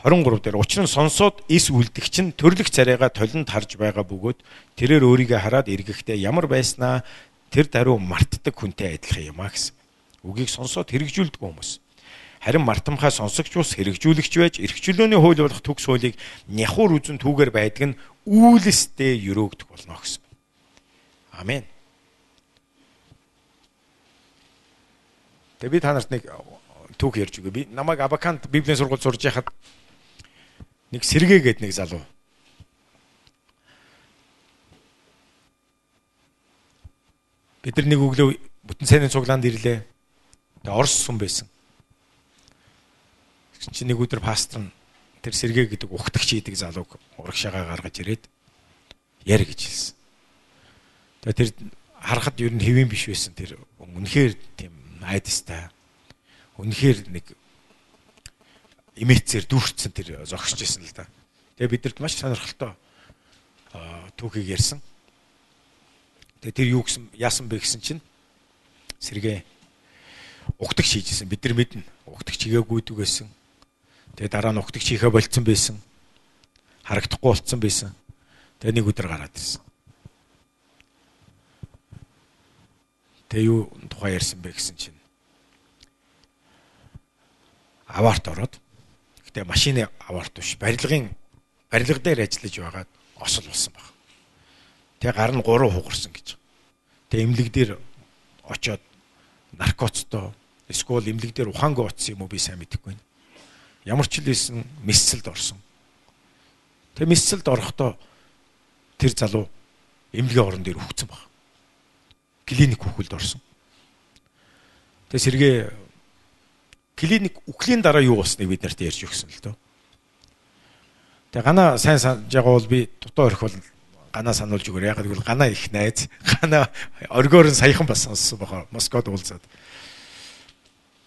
23 дээр учир нь сонсоод эс үлдэх чинь төрлөх царайга толинд харж байгаа бөгөөд тэрээр өөрийгөө хараад эргэхдээ ямар байснаа тэр даруй мартдаг хүнтэй адилхан юм а гэсэн. Үгийг сонсоод хэрэгжүүлдэг хүмүүс. Харин мартамхай сонсогч ус хэрэгжүүлэгч байж эрхчлөөний хууль болох төгс хуулийг няхуур үзэн түүгээр байдаг нь үүлэстэй өрөөгдөх болно гэсэн. Амен. Тэгээ би та нарт нэг түүх ярьж өгье. Би намайг Абакант Библийн сургууль сурж байхад нэг сэргээ гээд нэг залуу. Бид нар нэг өглөө бүтэн сайнны цуглаанд ирлээ. Тэгээ Орос сүм байсан. Чи нэг өдөр пастор нь тэр сэргээ гэдэг ухтагч хийдэг залууг урагшаага гаргаж ирээд яр гэж хэлсэн. Тэгээ тэр харахад ер нь хэвэн биш байсан тэр үнэхээр тийм айдастай. Үнэхээр нэг имэцээр дүүрцэн тэр зогсож исэн л да. Тэгээ бидэрт маш сонирхолтой түүхийг ярьсан. Тэгээ тэр юу гэсэн яасан бэ гэсэн чинь сэргээ угтагч хийжсэн. Бид нар мэднэ. Угтагч хийгээгүйдэг байсан. Тэгээ дараа нь угтагч хийхэ болцсон байсан. Харагдахгүй болцсон байсан. Тэгээ нэг өдөр гараад ирсэн. Тэгээ юу тухай ярьсан бэ гэсэн чинь аварт ороод Гэтэ машины аварт биш. Барилгын барилга дээр ажиллаж байгаад осол болсон баг. Тэгээ гар нь 3 хугарсан гэж. Тэгээ эмнэлэг дээр очоод наркоцтой эсвэл эмнэлэг дээр ухаангүй утсан юм уу би сайн мэдэхгүй байна. Ямар ч л байсан мэсцэлд орсон. Тэгээ мэсцэлд орохдоо тэр залуу эмнэлгийн орон дээр үхсэн баг. Клиник хүүхэлд орсон. Тэгээ сэргээ клиник үхлийн дараа юу болсныг бид нарт ярьж өгсөн л дөө. Тэгээ ганаа сайн санаж байгаа бол би дутуу орхивол ганаа сануулж өгөөр. Яг гэвэл ганаа их найз. Ганаа оргоор нь саяхан бас сонссон бохоо. Москвад уулзаад.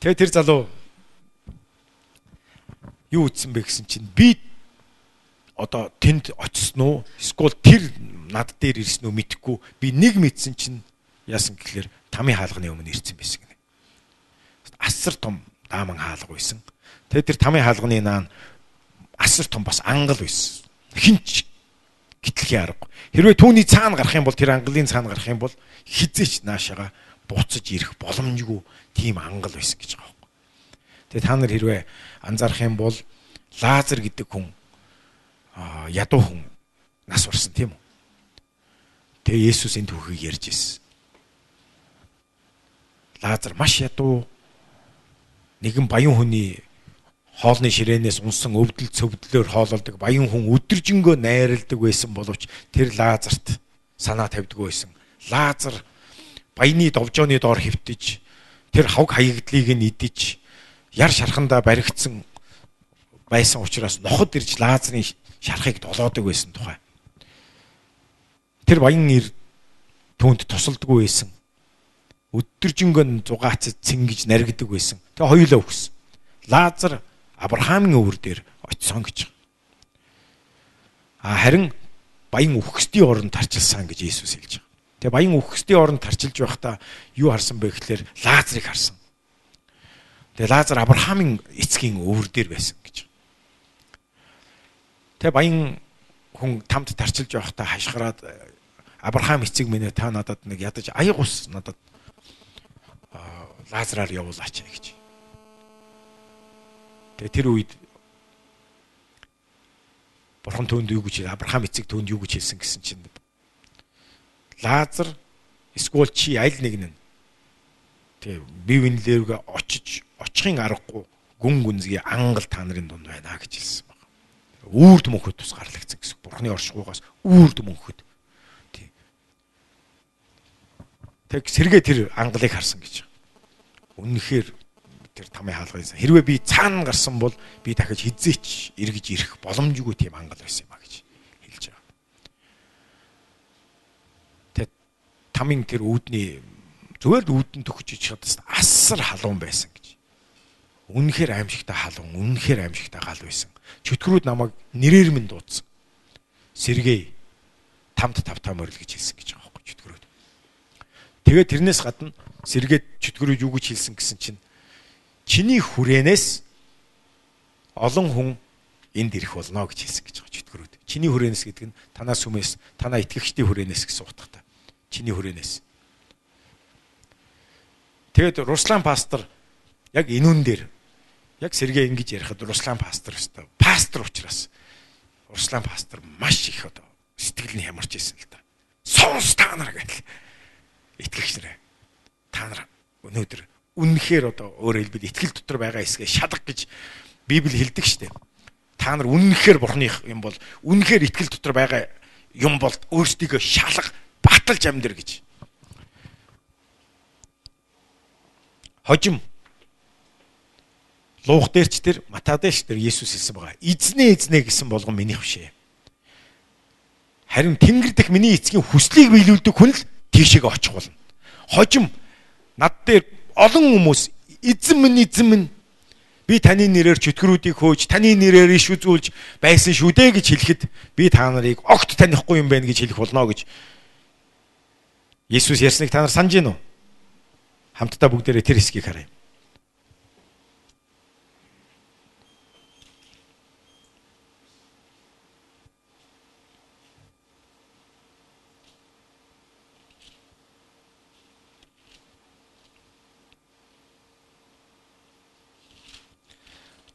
Тэгээ тэр залуу юу ütсэн бэ гэсэн чинь би одоо тэнд очсон уу? Эсвэл тэр над дээр ирсэн үү мэдэхгүй. Би нэг мэдсэн чинь яасан гэхэлэр тамийн хаалганы өмнө ирсэн байсан гинэ. Асар том дааман хаалга байсан. Тэгээ тэр тамийн хаалганы наан асар том бас ангал байсан. Хинч гитлэхийн арга. Хэрвээ түүний цаана гарах юм бол тэр ангалын цаана гарах юм бол хизээч наашаага буцаж ирэх боломжгүй тийм ангал байсан гэж байгаа юм. Тэгээ та нар хэрвээ анзаарах юм бол Лазар гэдэг хүн ядуу хүн нас барсан тийм үү? Тэгээ Есүс энэ түүхийг ярьж ирсэн. Лазар маш ядуу нэгэн баян хүний хоолны ширээнээс унсан өвдөл цөвдлөөр хоололдог баян хүн өдөржингөө найралдаг байсан боловч тэр Лазарт санаа тавьдаг байсан. Лазар баяны довжооны доор хөвтөж тэр хавг хаягдлыг нь идэж яр шархандаа баригдсан байсан учраас ноход ирж Лазарын шархыг долоодог байсан тухай. Тэр баян ир түүнд тусалдаггүй байсан өдөржингөн зугаацад цэнгэж наригдаг байсан. Тэгээ хоёулаа өгсөн. Лазар Авраамийн өвөр дээр очисон гэж. А харин баян үхсдийн оронд тарчилсан гэж Иесус хэлж байгаа. Тэгээ баян үхсдийн оронд тарчилж байхдаа юу харсан бэ гэхлээр Лазарыг харсан. Тэгээ Лазар Авраамийн эцгийн өвөр дээр байсан гэж. Тэгээ баян хүн тамд тарчилж байхдаа хашгираад Авраам эцэг минь та надад нэг ядаж аяг ус надад Лазараар явуулаач гэж. Тэгээ тэр үед Бурхан түүнд юу гэж Авраам эцэг түүнд юу гэж хэлсэн гэсэн чинь Лазар эсвэл чи аль нэг нь Тэгээ бие биенлээргээ очиж очихын аргагүй гүн гүнзгий ангал та нарын дунд байна гэж хэлсэн байна. Үүрд мөнхөд тус гарлагдсан гэсэн. Бурхны оршихугаас үүрд мөнхөд. Тэг сэргээ тэр ангалыг харсан гэж. Үнэхээр тэр тамийн хаалгаас хэрвээ би цаана гарсан бол би дахиж хизээч эргэж ирэх боломжгүй тийм ангал байсан юм а гэж хэлж байгаа. Тэг тамийн тэр үүдний зүгээр л үүдэн төгөж чадсан асар халуун байсан гэж. Үнэхээр аимшигтай халуун, үнэхээр аимшигтай гал байсан. Чөтгөрүүд намайг нэрээр минь дуудсан. Сэргээ тамт тавтаа морил гэж хэлсэн гэж байгаа байхгүй чөтгөрүүд. Тэгээд тэрнээс гадна сэргээд чөтгөрүүд юу гэж хэлсэн гэсэн чинь чиний хүрээнээс олон хүн энд ирэх болно гэж хэлсэн гэж байгаа чөтгөрүүд. Чиний хүрээнээс гэдэг нь танаа сүмээс, танаа итгэгчдийн хүрээнээс гэсэн утгатай. Чиний хүрээнээс. Тэгэд Руслан пастор яг энүүн дээр яг сэргээ ингэж ярихад Руслан пастор өстө пастор учраас Руслан пастор маш их одоо сэтгэл нь хямарч ирсэн л да. Сонс та нар гэл. Итгэгч нараа. Та нар өнөөдөр үнэнхээр одоо өөрөөр хэлбэл итгэл дотор байгаа хэсгээ шалгах гэж Библи хэлдэг штеп. Та нар үнэнхээр бурхны юм бол үнэнхээр итгэл дотор байгаа юм бол өөрсдийгөө шалгах баталж амьдэр гэж. Хожим Луух дээрч тэр Матадеш тэр Есүс хэлсэн байгаа. Эзнээ эзнээ гэсэн болгон миний хөшөө. Харин Тэнгэр дэх миний эцгийн хүслийг биелүүлдэг хүн л тийшээгээ очих болно. Хожим над дээр олон хүмүүс эзэн минь эзэн минь би таны нэрээр чөтгөрүүдийг хөөж таны нэрээр иш үзүүлж байсан шүү дээ гэж хэлэхэд би та нарыг огт танихгүй юм байна гэж хэлэх болно гэж Есүс ярьсныг та нар санаж гин үү? Хамтдаа бүгдээрээ тэр хэсгийг харъя.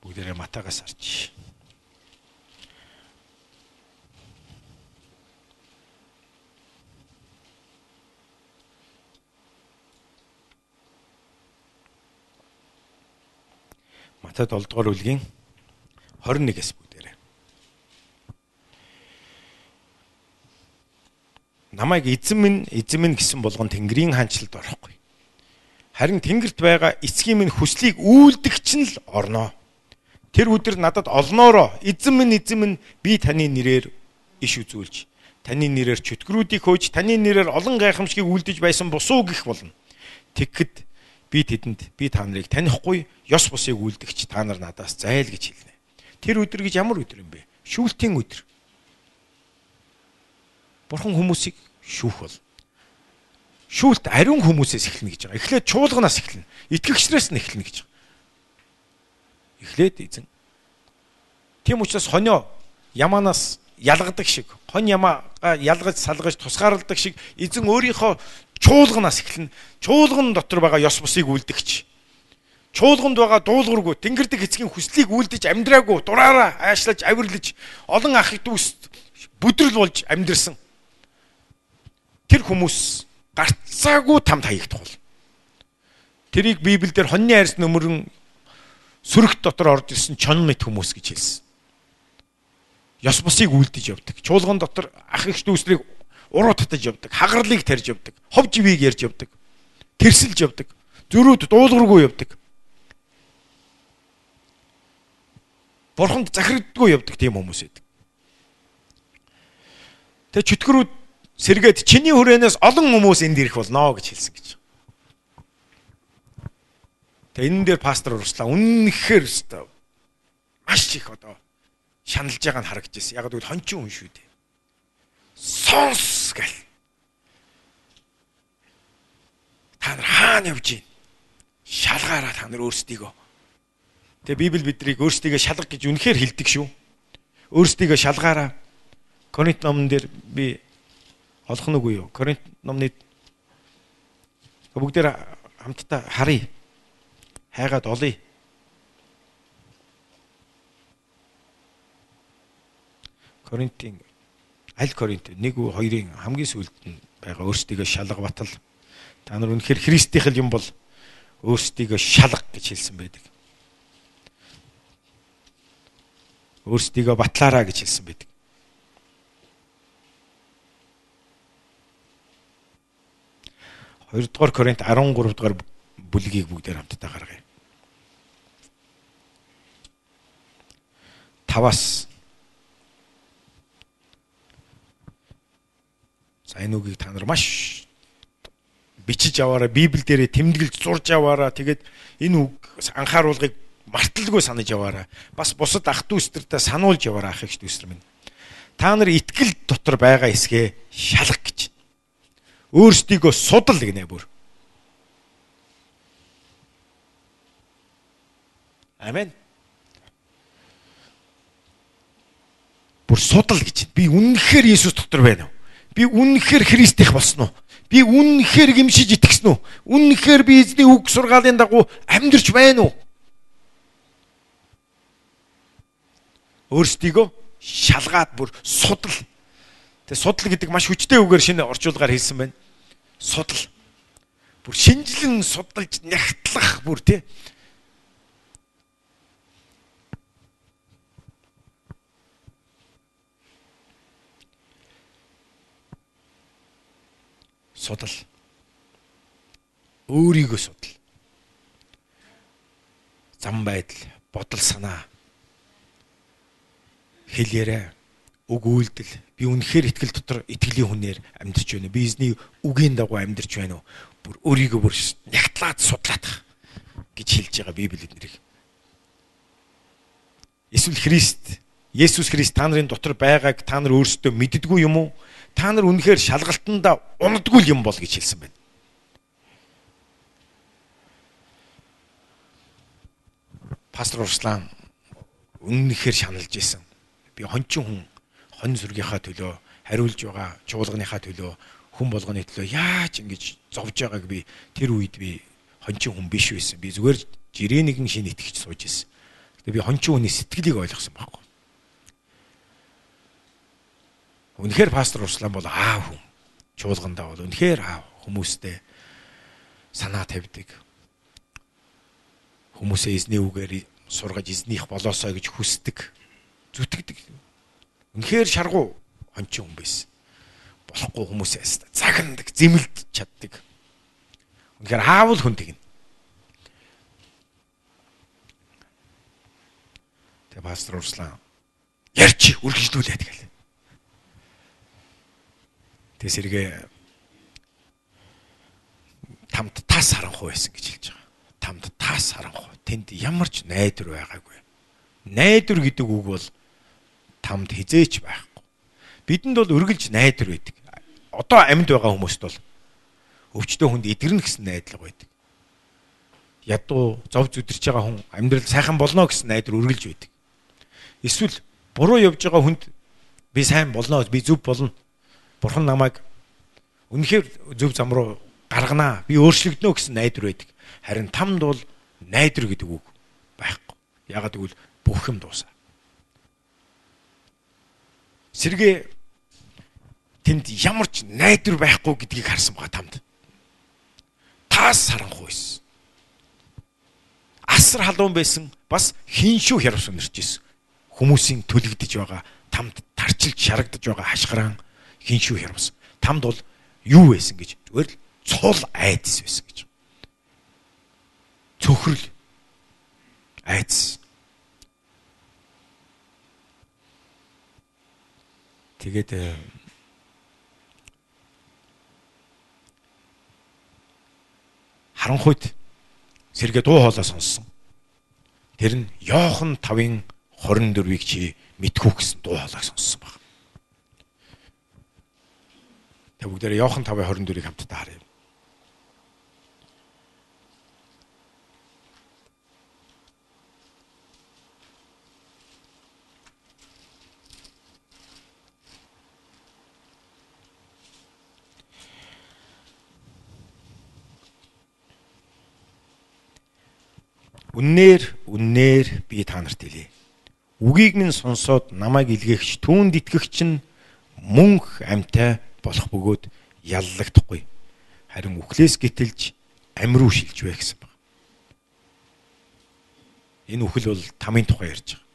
Бүгдээрээ матагаас харж. Матай 7 дугаар бүлгийн 21-с бүгдээрээ. Намайг эзэн минь эзэн минь гэсэн болгон Тэнгэрийн хаанчлалд орохгүй. Харин Тэнгэрт байгаа эцгийн минь хүслийг үйлдэгч нь л орноо. Тэр өдөр надад олноороо эзэн минь эзэн минь би таны нэрээр иш үзүүлж таны нэрээр чөтгөрүүдийг хөөж таны нэрээр олон гайхамшигыг үлдэж байсан бусуу гих болно. Тэгэхэд би тэдэнд би та нарыг танихгүй ёс бусыг үлдэгч та нар надаас зайл гэж хэлнэ. Тэр өдөр гэж ямар өдөр юм бэ? Шүүлтийн өдөр. Бурхан хүмүүсийг шүүх бол шүүлт ариун хүмүүсээс эхэлнэ гэж байгаа. Эхлээд чуулганаас эхэлнэ. Итгэгчнээс нь эхэлнэ гэж байгаа эхлээд эзэн. Тийм учраас хонио ямаанаас ялгадаг шиг, хонь ямаага ялгаж салгаж тусгаарладаг шиг эзэн өөрийнхөө чуулганаас эхэлнэ. Чуулган дотор байгаа ёс бусыг үлдэгч. Чуулганд байгаа дуулуургүй тэнгэрдэг эцгийн хүслийг үлдэж амьдраагүй дураараа аашлаж авирлаж олон ах дүүс бүдрэл болж амьдрсан. Тэр хүмүүс гарцаагүй тамд хаягдах бол. Тэрийг Библиэлд хоньны арьс нөмрөн сүрэгт дотор орж ирсэн чон мэт хүмүүс гэж хэлсэн. Ёс бусыг үлдэж явдаг. Чуулган дотор ах их дүүсрийг уруу татаж явдаг. Хагарлыг тарьж явдаг. Хов живийг ярьж явдаг. Тэрсэлж явдаг. Зөрүүд дуулуургүй явдаг. Бурханд захирагддаггүй явдаг тийм хүмүүс байдаг. Тэгээ чөтгөрүүд сэргээд чиний хүрээнээс олон хүмүүс энд ирэх болно гэж хэлсэн гэж. Тэгээ энэ дээр пастор Руслан үнэнхээр өстой маш их одоо шаналж байгааг нь харагдчихсэн. Яг гэвэл хончин хүн шүү дээ. Сонс гэл. Та нар хаана явж байна? Шалгаараа та нар өөрсдийгөө. Тэгээ Библи биднийг өөрсдийгөө шалгах гэж үнэхээр хэлдэг шүү. Өөрсдийгөө шалгаараа. Коринт номон дээр би олох нь үгүй юу? Коринт номны бүгдээр хамтдаа харъя хайгаад олъё. Коринтын аль Коринт 1-2-ын хамгийн сүүлд нь байгаа өөрсдийгөө шалга батал та нар үнэхээр Христийн хэл юм бол өөрсдийгөө шалга гэж хэлсэн байдаг. Өөрсдийгөө батлаараа гэж хэлсэн байдаг. Хоёрдугаар Коринт 13 дугаар бүлгийг бүгдээр хамтдаа гаргая. Таваас За энэ үгийг та нар маш бичиж аваараа Библи дээрээ тэмдэглэж зурж аваараа тэгээд энэ үг анхааруулгыг марталгүй санаж яваараа бас бусад ах дүүстертэй сануулж яваараа ах их дүүстер минь. Та нар итгэл дотор байгаа эсгээ шалах гэж. Өөрсдийгөө судал гинэ бүр Амен. Бүр судал гэж. Би үнэнхээр Иесус дотор байна уу? Би үнэнхээр Христ их болсон уу? Би үнэнхээр гимшиж итгэсэн үү? Үнэнхээр би эзний үг сургаалын дагуу амьдрч байна уу? Өөрсдийгөө шалгаад бүр судал. Тэ судал гэдэг маш хүчтэй үгээр шинэ орчуулгаар хэлсэн байна. Судал. Бүр шинжлэн судалж нягтлах бүр тий судал. Өөрийгөө судал. Зам байдал, бодол санаа хэл яриа үг үйлдэл би үнэхээр итгэл дотор итгэлийн хүнээр амьдарч байна. Би эзний үгийн дагуу амьдарч байна уу? Бүр өөрийгөө бүр нягтлаад судлаадах гэж хэлж байгаа Библи эднэрийг. Эсвэл Христ, Есүс Христ та нарын дотор байгааг та нар өөрсдөө мэддэггүй юм уу? Та нар үнэхээр шалгалтанда унадгүй юм бол гэж хэлсэн байна. Пастор Урслан үнэхээр шаналж исэн. Би хончин хүн хонь сүргийнхаа төлөө хариулж байгаа чуулганыхаа төлөө хүн болгоны төлөө яаж ингэж зовж байгааг би тэр үед би хончин хүн биш байсан. Би зүгээр жирээнийгэн шин итгэж сууж исэн. Тэгээ би хончин хүний сэтгэлийг ойлгосон байхгүй. Үнэхээр пастор Урслан бол аав хүн. Чуулгандаа бол үнэхээр аав хүмүүстэй санаа тавьдаг. Хүмүүсээ эзний үгээр сургаж эзнийх болоосоо гэж хүсдэг. Зүтгэдэг. Үнэхээр шаргуу хончин хүн байсан. Болохгүй хүмүүсээс загнадаг, зэмлд чаддаг. Үнэхээр аавал хүн тэгнэ. Тэгээ пастор Урслан ярьч үргэлжлүүлээд гэл. Тэгээ сэргээ тамд тас харанхуй байсан гэж хэлж байгаа. Тамд тас харанхуй. Тэнд ямар ч найдвар байгаагүй. Найдвар гэдэг үг бол тамд хизээч байхгүй. Бидэнд бол үргэлж найдвар байдаг. Одоо амьд байгаа хүмүүст бол өвчтөө хүнд идэрнэ гэсэн найдлага байдаг. Ядуу зов зүдэрч байгаа хүн амьдрал сайхан болно гэсэн найдвар үргэлж байдаг. Эсвэл буруу явж байгаа хүнд би сайн болно, би зөв болно Бурхан намайг үнэхээр зөв зам руу гарганаа. Би өөрчлөгднө гэсэн найдвар байдаг. Харин тамд бол найдвар гэдэг үг байхгүй. Ягаад гэвэл бүх юм дуусаа. Сэргээ тэнд ямар ч найдвар байхгүй гэдгийг харсан байгаа тамд. Таас харанхуйс. Асар халуун байсан бас хиншүү хярвс өнөрч исэн. Хүмүүсийн төлөгдөж байгаа тамд тарчилж шарагдаж байгаа хашгиран хиншүү хямс. Тамд бол юу байсан гэж зүгээр л цул айдас байсан гэж. Цөхрөл айдас. Тэгээд харанхуйд сэргээ дуу хоолой сонссон. Тэр нь Йохан 5-ын 24-ийг чи мэдхүү гэсэн дуу хоолойг сонссон баг. Тэг бүгдээрээ Иохан 5:24-ийг хамтдаа харъя. Үннээр үннээр би та нарт хэлье. Үгийг минь сонсоод намайг илгээгч түүнд итгэгч нь мөнх амьтай болох бөгөөд яллагдахгүй. Харин үхлээс гítэлж амь руу шилжвэ гэсэн баг. Энэ үхэл бол тамийн тухай ярьж байгаа.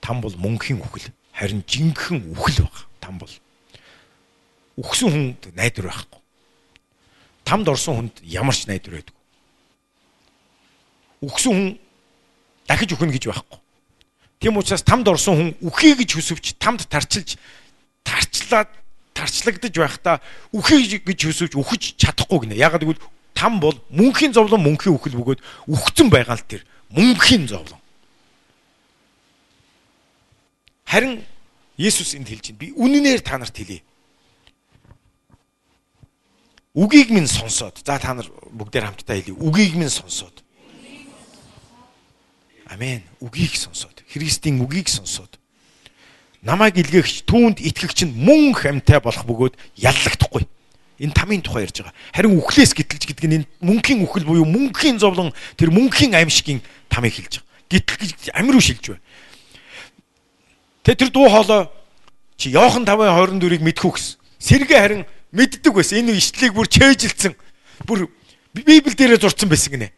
Там бол мөнхийн үхэл. Харин жинхэнэ үхэл баг. Там бол үхсэн хүнд найдвар байхгүй. Тамд орсон хүнд ямар ч найдвар байдгүй. Үхсэн хүн дахиж үхнэ гэж байхгүй. Тийм учраас тамд орсон хүн үхий гэж хүсвч тамд тарчилж тарчлаад тарчлагдаж байхдаа үхий гэж хүсвч үхэж чадахгүй гинэ. Ягаад гэвэл там бол мөнхийн зовлон мөнхийн үхэл бөгөөд үхсэн байгаа л тэр мөнхийн зовлон. Харин Есүс энд хэлж байна. Би үнэнээр та нарт хэлье. Үгийг минь сонсоод. За та нар бүгдээр хамтдаа хэлье. Үгийг минь сонсоод. Амен. Үгийг сонсоод. Христийн үгийг сонсоод. Намайг илгээгч түүнд итгэгч нь мөн хамтай болох бөгөөд яллагдахгүй. Энэ тамийн тухай ярьж байгаа. Харин үхлээс гитлж гэдэг нь энэ мөнхийн үхэл буюу мөнхийн зовлон тэр мөнхийн амьшгийн тамыг хэлж байгаа. Гитл гэж амир үшилж байна. Тэ тэр дуу хоолой чи Йохан 5:24-ыг мэдхүү гэсэн. Сэргээ харин мэддэг байсан. Энэ ишлэлийг бүр чэйжилсэн. Бүр Библи дээрээ зурцсан байсан гинэ.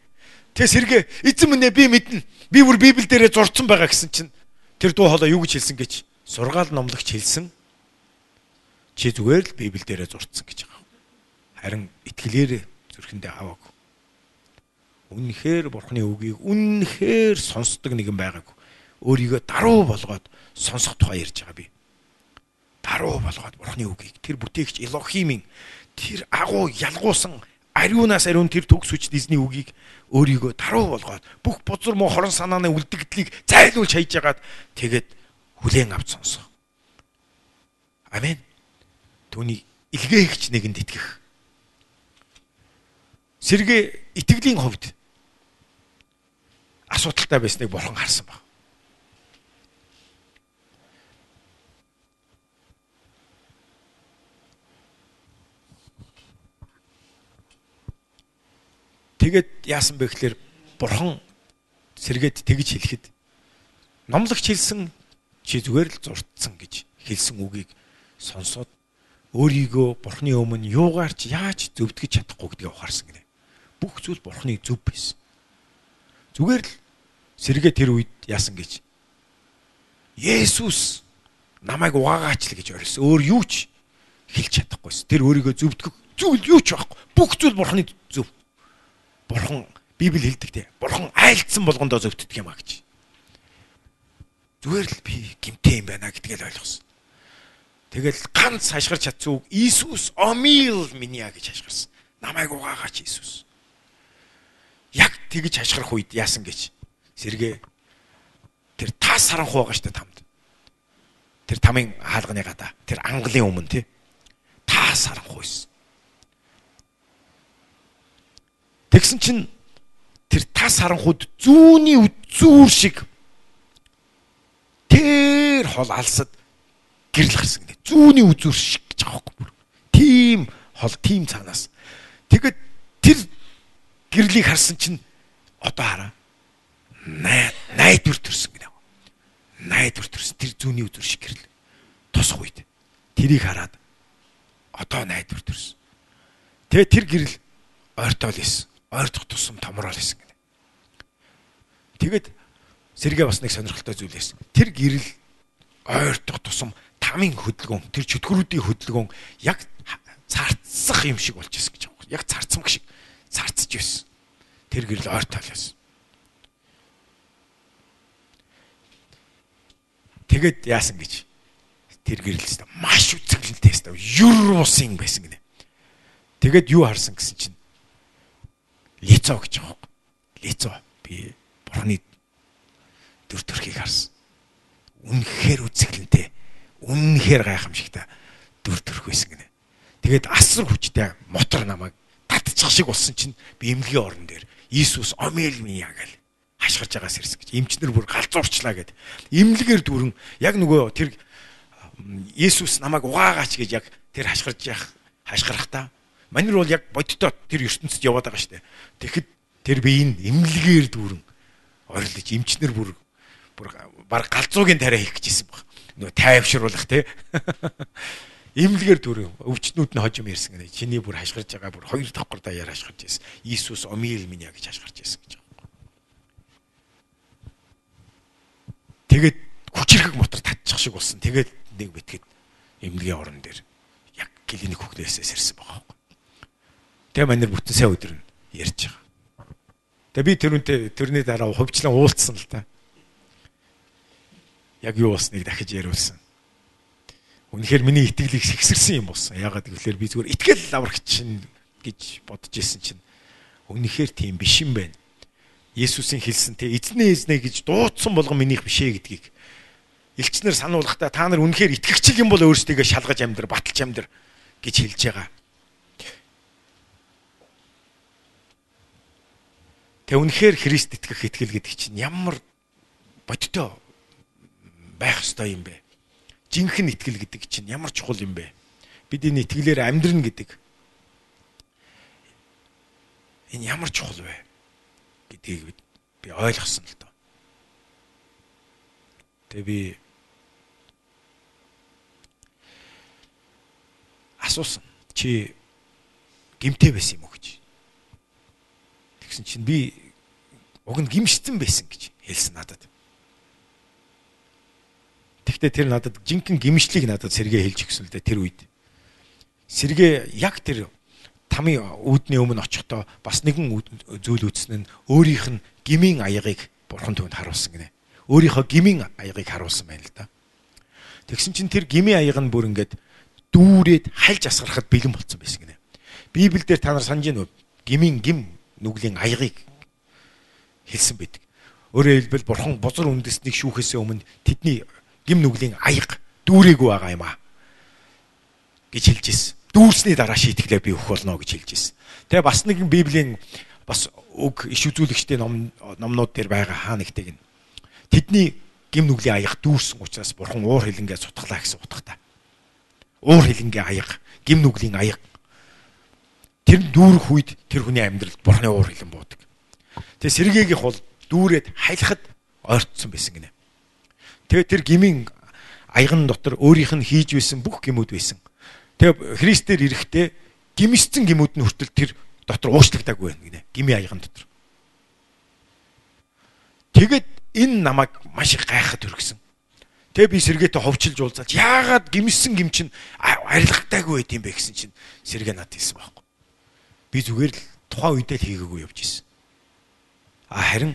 Тэ сэргээ эзэн минь би мэднэ. Би бүр Библи дээрээ зурцсан байгаа гэсэн чинь тэр дуу хоолой юу гэж хэлсэн гэж сургаал номлогч хэлсэн. Чи зүгээр л Библи дээрээ зурцсан гэж байгаа. Харин итгэлээр зүрхэндээ аваагүй. Үнэхээр Бурхны үгийг үнэхээр сонсдог нэгэн байгаагүй. Өөрийгөө даруй болгоод сонсох тухай ярьж байгаа би. Даруй болгоод Бурхны үгийг тэр бүтээгч Элохимийн тэр агуу ялгуусан ариунаас ариун тэр төгс хүч дизний үгийг өөрийгөө даруй болгоод бүх бузар муу хорон санааны үлдэгдлийг зайлуулж хайж ягаад тэгээд хүлээн авч сонсох. Амен. Түүний илгээгч нэгэнд итгэх. Сэргээ итгэлийн хувьд асуудалтай байсныг бурхан харсан баг. Тэгээд яасан бэ гэхээр бурхан сэргээд тэгж хэлэхэд номлогч хэлсэн чи зүгээр л зурцсан гэж хэлсэн үгийг сонсоод өөрийгөө бурхны өмнө юугаарч яаж зөвдгөж чадахгүй гэдгийг ухаарсан гинэ. Бүх зүйл бурхны зөв байсан. Зүгээр л сэргээ тэр үед яасан гэж Есүс намайг угаагаач л гэж орилсон. Өөр юу ч хэлж чадахгүйс. Тэр өөрийгөө зөвдгөх зүйл юу ч байхгүй. Бүх зүйл бурхны зөв. Бурхан Библи хэлдэг те. Бурхан айлдсан болгондоо зөвтдөг юм а гэж. Зүгээр л би гимтэй юм байна гэдгийг л ойлгосон. Тэгэл ганц хашгирч чадсан үг Иесус омил минья гэж хашгирсан. Намайг угаагаач Иесус. Яг тэгж хашгирах үед яасан гэж. Сэргээ тэр тас харанхуу байгаа штэ тамд. Тэр тамийн хаалганы гадаа. Тэр англын өмнө тий. Тас харанхуу байсан. Тэгсэн чинь тэр тас харанхууд зүүний үзүүр шиг тэр хол алсад гэрэл гарсан гэнэ. Зүүний үзүүр шиг гэж байхгүй бүр. Тим хол тим цаанаас. Тэгэд тэр гэрлийг харсан чинь одоо хараа. Найд найдвар төрсөн гэнэ. Найдвар төрсөн тэр зүүний үзүүр шиг гэрэл. Тосх үед. Тэрийг хараад одоо найдвар төрсөн. Тэгээ тэр гэрэл ойртоол исэн ойртох тусам томрол хийсэн гэнэ. Тэгэд сэргээ бас нэг сонирхолтой зүйл байсан. Тэр гэрэл ойртох тусам тамийн хөдөлгөөн, тэр чөтгөрүүдийн хөдөлгөөн яг царцсах юм шиг болж ирсэн гэж байна. Яг царцмаг шиг царцж байсан. Тэр гэрэл ойртол байсан. Тэгэд яасан гэж тэр гэрэлс маш үцгэлэнтэй байсан. Юр усын байсан гинэ. Тэгэд юу харсан гэсэн чинь лицо гэж байгаа. Лицо би бурхны дүр төрхийг харсан. Үнэхээр үзэглэнтэй. Үнэхээр гайхамшигтай дүр төрх байсан гинэ. Тэгээд асар хүчтэй мотор намайг татчих шиг болсон чинь би эмнэлгийн орон дээр Иесус омел минь яг л хашгирж байгаас ирсэн гэж эмчнэр бүр галзуурчлаа гэд эмнэлгээр дүүрэн яг нөгөө тэр Иесус намайг угаагаач гэж яг тэр хашгирж явах хашгирахтаа Манер бол яг боддоо тэр ертөнцид яваад байгаа дээ. Тэгэхэд тэр биеийн эмнэлгээр дүүрэн орилж эмчнэр бүр бүр баг галзуугийн тариа хийх гэжсэн баг. Нөгөө тайвшруулах те. Имлэгээр дүр өвчтнүүд нь хожим ярьсан гэнэ. Чиний бүр хашгирж байгаа бүр хоёр давхар даяар хашгирж байсан. Иесус омил минь гэж хашгирж байсан гэж байгаа. Тэгээд хүчрэг мотор татчих шиг болсон. Тэгээд нэг битгэд эмнэлгийн орон дээр яг клиник хүүхдээсээс ирсэн байгаа байхгүй. Тэгээ манер бүтэн сайн өдөр нь ярьж байгаа. Тэгээ би тэрүнтэй тэрний дараа хувьчлан уулцсан л та. Яг юу болсныг дахиж яриулсан. Үнэхээр миний итгэлийг сэгсэрсэн юм болсон. Ягаад гэвэл би зүгээр итгэл аврагч чинь гэж бодож исэн чинь үнэхээр тийм биш юм байна. Есүсийн хэлсэн те эзнээ эзнээ гэж дуудсан болгон минийх биш ээ гэдгийг элчнэр сануулгахдаа та нар үнэхээр итгэгчл юм бол өөрсдийгөө шалгаж амьдр, баталж амьдр гэж хэлж байгаа. Тэ үнэхээр Христ итгэх итгэл гэдэг чинь ямар бодтой байх ёстой юм бэ? Жинхэнэ итгэл гэдэг чинь ямар чухал юм бэ? Бид энэ итгэлээр амьдрна гэдэг энэ ямар чухал вэ гэдгийг би ойлгосон л доо. Тэгээ би асуусан. Чи гимтэй байсан юм уу гэж. Тэгсэн чинь би уг нь гимшсэн байсан гэж хэлсэн надад. Тэгтээ тэр надад жинхэнэ гимшлийг надад сэргээ хэлж өгсөн л дээ тэр үед. Сэргээ яг тэр тамийн үүдний өмнө очихдоо бас нэгэн зүйл үүснэ нь өөрийнх нь гмийн аягыг бурхан түүнд харуулсан гинэ. Өөрийнхөө гмийн аягыг харуулсан байна л да. Тэгсэн чинь тэр гмийн аяг нь бүр ингээд дүүрээд хальж асгарахад бэлэн болцсон байсан гинэ. Библиэлд та нар санаж байна уу? Гмийн гим нүглийн аягыг хэлсэн байдаг. Өөрөөр хэлбэл бурхан бузар үндэснийг шүүхээс өмнө тэдний гим нүглийн аяг дүүрээгүй байгаа юм а гэж хэлж ирсэн дүүрсний дараа шийтгэлээ би өгөх болно гэж хэлж ирсэн. Тэгээ бас нэгэн Библийн бас үг иш үзүүлэгчдийн ном номнууд дээр байгаа хаа нэгтэйг нь. Тэдний гим нүглийн аяг дүүрсэн учраас бурхан уур хилэнгээ сутглаа гэсэн утгатай. Уур хилэнгээ аяг, гим нүглийн аяг. Тэр дүүрэх үед тэр хүний амьдралд бурханы уур хилэн буудаг. Тэгээ сэргээгийнх бол дүүрээд хайлахад ойртсон байсан гинэ. Тэгээ тэр гмийн аяган дотор өөрийнх нь хийж байсан бүх гимүүд байсан. Тэгээ Христээр ирэхдээ гимсцэн гимүүд нь хүртэл тэр дотор уучлагдаагүй байна гинэ. Гими аяган дотор. Тэгэд энэ намайг маш их гайхад өргөсөн. Тэгээ би сэргээтэй ховчилж уулзаад яагаад гимсэн гим чин арилгахтайгүй байт юм бэ гэсэн чинь сэргээ надад хэлсэн байхгүй. Би зүгээр л тухайн үедээ л хийгээгүй явж исэн. А харин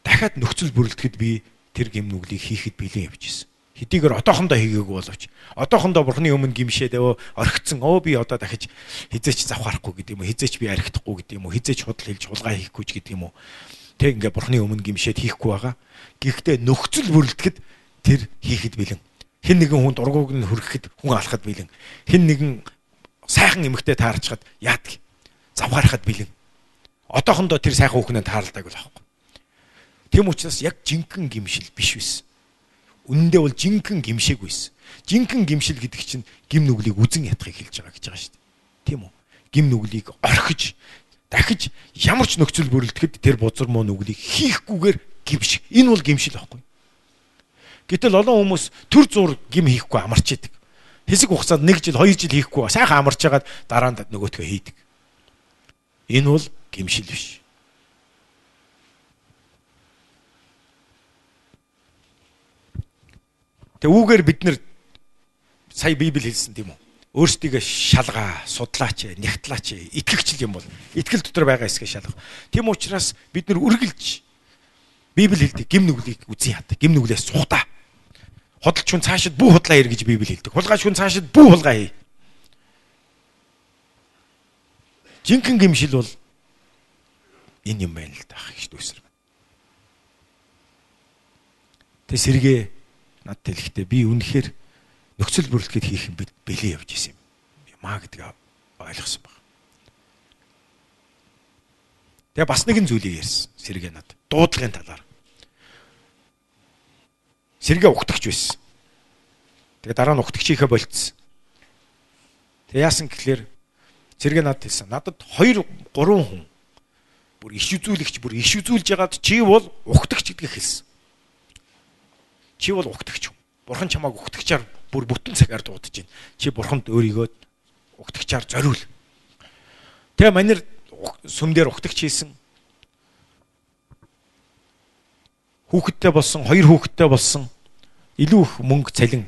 дахиад нөхцөл бүрэлдэхэд би тэр гим нүглийг хийхэд бэлэн явж исэн хэдийгээр одоохондоо хийгээгүй боловч. Одоохондоо бурхны өмнө гимшээд өө орхицсан. Өө би одоо дахиж хизээч завхаарахгүй гэдэг юм уу? Хизээч би архихдахгүй гэдэг юм уу? Хизээч худал хэлж хулгай хийхгүй ч гэдэг юм уу? Тэг ингээ бурхны өмнө гимшээд хийхгүй байгаа. Гэхдээ нөхцөл бүрэлдэхэд тэр хийхэд бэлэн. Хэн нэгэн хүн дургууг нь хөргөхөд хүн алхахад бэлэн. Хэн нэгэн сайхан эмэгтэй таарчхад яадаг завхаарахад бэлэн. Одоохондоо тэр сайхан хүүхнээ тааралдаг л аахгүй тийм учраас яг жинхэнэ гимшил биш байсан Үнэндээ бол жинхэнэ гимшээг байсан. Жинхэнэ гимшил гэдэг чинь гим нүглийг үзен ятахыг хэлж байгаа гэж байгаа шүү дээ. Тийм үү? Гим нүглийг орхиж дахиж ямар ч нөхцөл бүрэлдэхэд тэр бузар муу нүглийг хийхгүйгээр гимших. Энэ бол гимшил байхгүй. Гэтэл олон хүмүүс төр зур гим хийхгүй амарч идэг. Хэсэг хугацаанд 1 жил 2 жил хийхгүй сайхан амарч хагаад дараа нь нөгөөтгөө хийдэг. Энэ бол гимшил биш. Тэгээ үүгээр бид нэр сая Библи хэлсэн тийм үү? Өөрсдийгөө шалгаа, судлаач, нягтлаач, итгэгчл юм бол итгэл дотор байгаа эсгээ шалгах. Тийм учраас бид нэр үргэлж Библи хэлдэг гим нүглийг үзэн яадаг. Гим нүглээс сухтаа. Худалч хүн цаашид бүү худлаа ир гэж Библи хэлдэг. Хулгайч хүн цаашид бүү хулгай хий. Жинхэнэ гимшил бол энэ юм байна л да их дүүсэр. Тэ сэргээ над тэлэхдээ би үнэхээр нөхцөл бүрэлдэхийд хийх юм бэлээ явж исэн юм. Маа гэдгийг ойлгосон баг. Тэгээ бас нэгэн зүйлийг ярьсан сэргээ над. Дуудлагын талаар. Сэргээ угтагч байсан. Тэгээ дараа нь угтагчийнхаа болцсон. Тэгээ яасан гэхлээр сэргээ над хэлсэн. Надад 2 3 хүн бүр иш үзүүлэгч бүр иш үзүүлж ягаад чи бол угтагч гэдгийг хэлсэн. Чи бол угтагч хүн. Бурхан чамааг угтагчаар бүр бүтэн цагаар дуудаж байна. Чи бурханд өөрийгөө угтагчаар зориул. Тэгээ манер сүмдэр угтагч хийсэн. хүүхэдтэй болсон, хоёр хүүхэдтэй болсон илүү их мөнгө цалин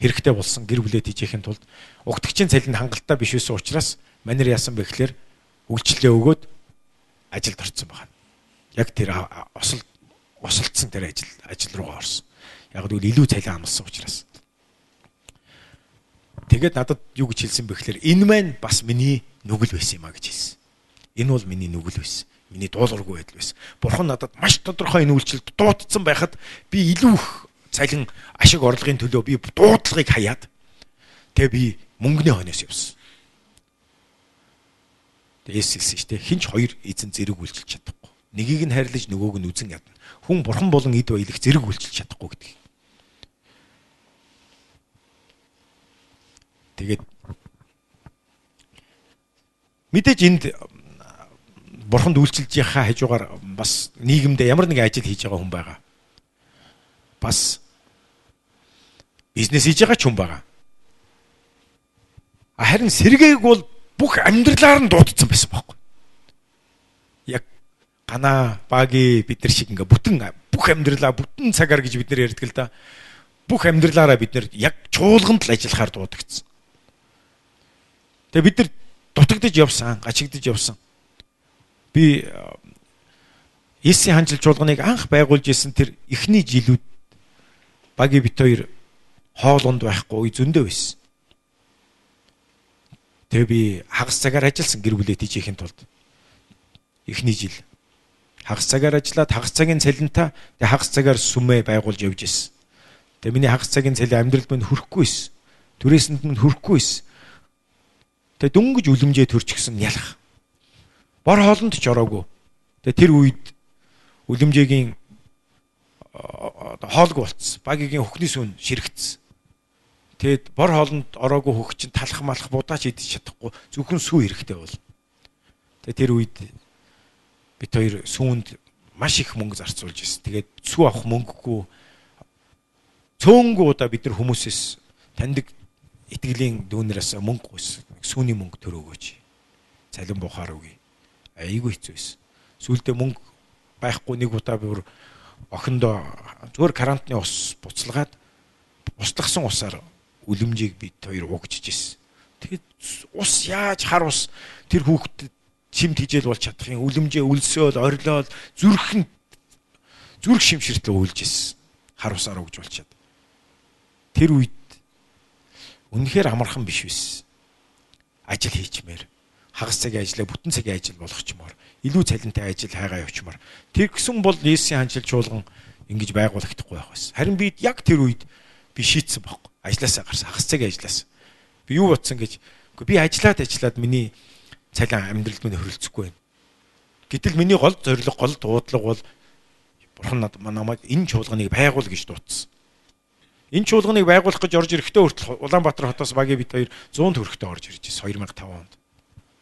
хэрэгтэй болсон гэр бүлээ тийжээхин тулд угтгчийн цалин хангалттай биш байсан учраас манер яасан бэ гэхээр үйлчлэлээ өгөөд ажилд орсон байна. Яг тэр осол осолдсон тэр ажил ажил руугаа орсон. Яг л илүү цалин амлсан учраас. Тэгээд надад юу гэж хэлсэн бэ гэхээр энэ маань бас миний нүгэл байсан юм а гэж хэлсэн. Энэ бол миний нүгэл байсан миний дуулуургүй байдал байсан. Бурхан надад маш тодорхой энэ үйлчлэлд дуудсан байхад би илүү их цалин ашиг орлогын төлөө би дуудлагыг хаяад тэгээ би мөнгөний хойноос явсан. Тэгээс хэлсэн шүү дээ. Хинч хоёр эзэн зэрэг үйлчилж чадахгүй. Нэгийг нь хайрлаж нөгөөг нь үзен ядна. Хүн бурхан болон эд баялаг зэрэг үйлчилж чадахгүй гэдэг. Тэгээд мэдээж энд бурханд үйлчилж яхаа хажуугаар бас нийгэмдээ ямар нэгэн ажил хийж байгаа хүн байгаа. Бас бизнес хийж байгаа ч хүн байгаа. Харин сэргээг бол бүх амьдралаар нь дуудсан байсан байхгүй. Яг гана баги бид нар шиг ингээ бүтэн бүх амьдралаа бүтэн цагаар гэж бид нар ярьдаг л да. Бүх амьдралаараа бид нар яг чуулганд л ажиллахаар дуудагдсан. Тэгээ бид нар дутагдж явсан, гачигдж явсан би Есийн ханчил чуулганыг анх байгуулж исэн тэр эхний жилүүд баги бит хоёр хоолонд байхгүй зөндөө байсан. Тэгээ би хагас цагаар ажилласан гэр бүлээ тийжээхин тулд эхний жил хагас цагаар ажиллаад хагас цагийн цалинтаа тэгээ хагас цагаар сүмээ байгуулж явж исэн. Тэгээ миний хагас цагийн цалин амьдралд минь хүрхгүйсэн. Түрээсэнд минь хүрхгүйсэн. Тэгээ дөнгөж үлэмжээ төрчихсөн ялах бор хоолнд ч ороогүй. Тэгээ тэр үед үлэмжээгийн хоолгүй болцсон. Багигийн хөхний сүн ширэгдсэн. Тэгэд бор хоолнд ороогүй хөх чинь талах малах будаач идэж чадахгүй зөвхөн сүү хэрэгтэй бол. Тэгээ тэр үед бид хоёр сүүнд маш их мөнгө зарцуулж ирсэн. Тэгээд сүү авах мөнгөгүй цөөнгөө удаа бид нар хүмүүсээс таньдаг итгэлийн дүүнераас мөнгө гуйсан. Сүүний мөнгө төрөөгөөч. Цалин бухаар үгүй айгүй хэцүү байсан. Сүүлдээ мөнгө байхгүй нэг удаа бүр охиндоо зүгээр карантины ус буцалгаад устгасан усаар үлэмжийг бид хоёр уугчиж ирсэн. Тэгээд ус яаж хар ус тэр хүүхдэд чимт хижээл болж чадах юм үлэмжээ өлсөөл орилоод зүрхэн зүрх шимширтэл уйлж ирсэн. Хар усаар өгж болчиход. Тэр үед үнэхээр амархан биш байсан. Ажил хийчмээр хагас цагийн ажлаа бүтэн цагийн ажил болгочмоор илүү цалинтай ажил хайгаа явчмаар тэр гисэн бол Есүсийн ханчил чуулган ингэж байгуулагдахгүй байх байсан. Харин би яг тэр үед би шийтсэн байхгүй. Ажлаасаа гарсан хагас цагийн ажлаас. Би юу бодсон гэж би ажиллаад ажиллаад миний цалин амьдралд минь хөрөлцөхгүй байна. Гэтэл миний гол зорилго гол дуудлага бол бурхан намайг энэ чуулганыг байгуул гэж дуудсан. Энэ чуулганыг байгуулах гэж орж ирэхдээ хүртэл Улаанбаатар хотоос багийн бит хоёр 100 төгрөгтэй орж ирж байсан 2005 онд.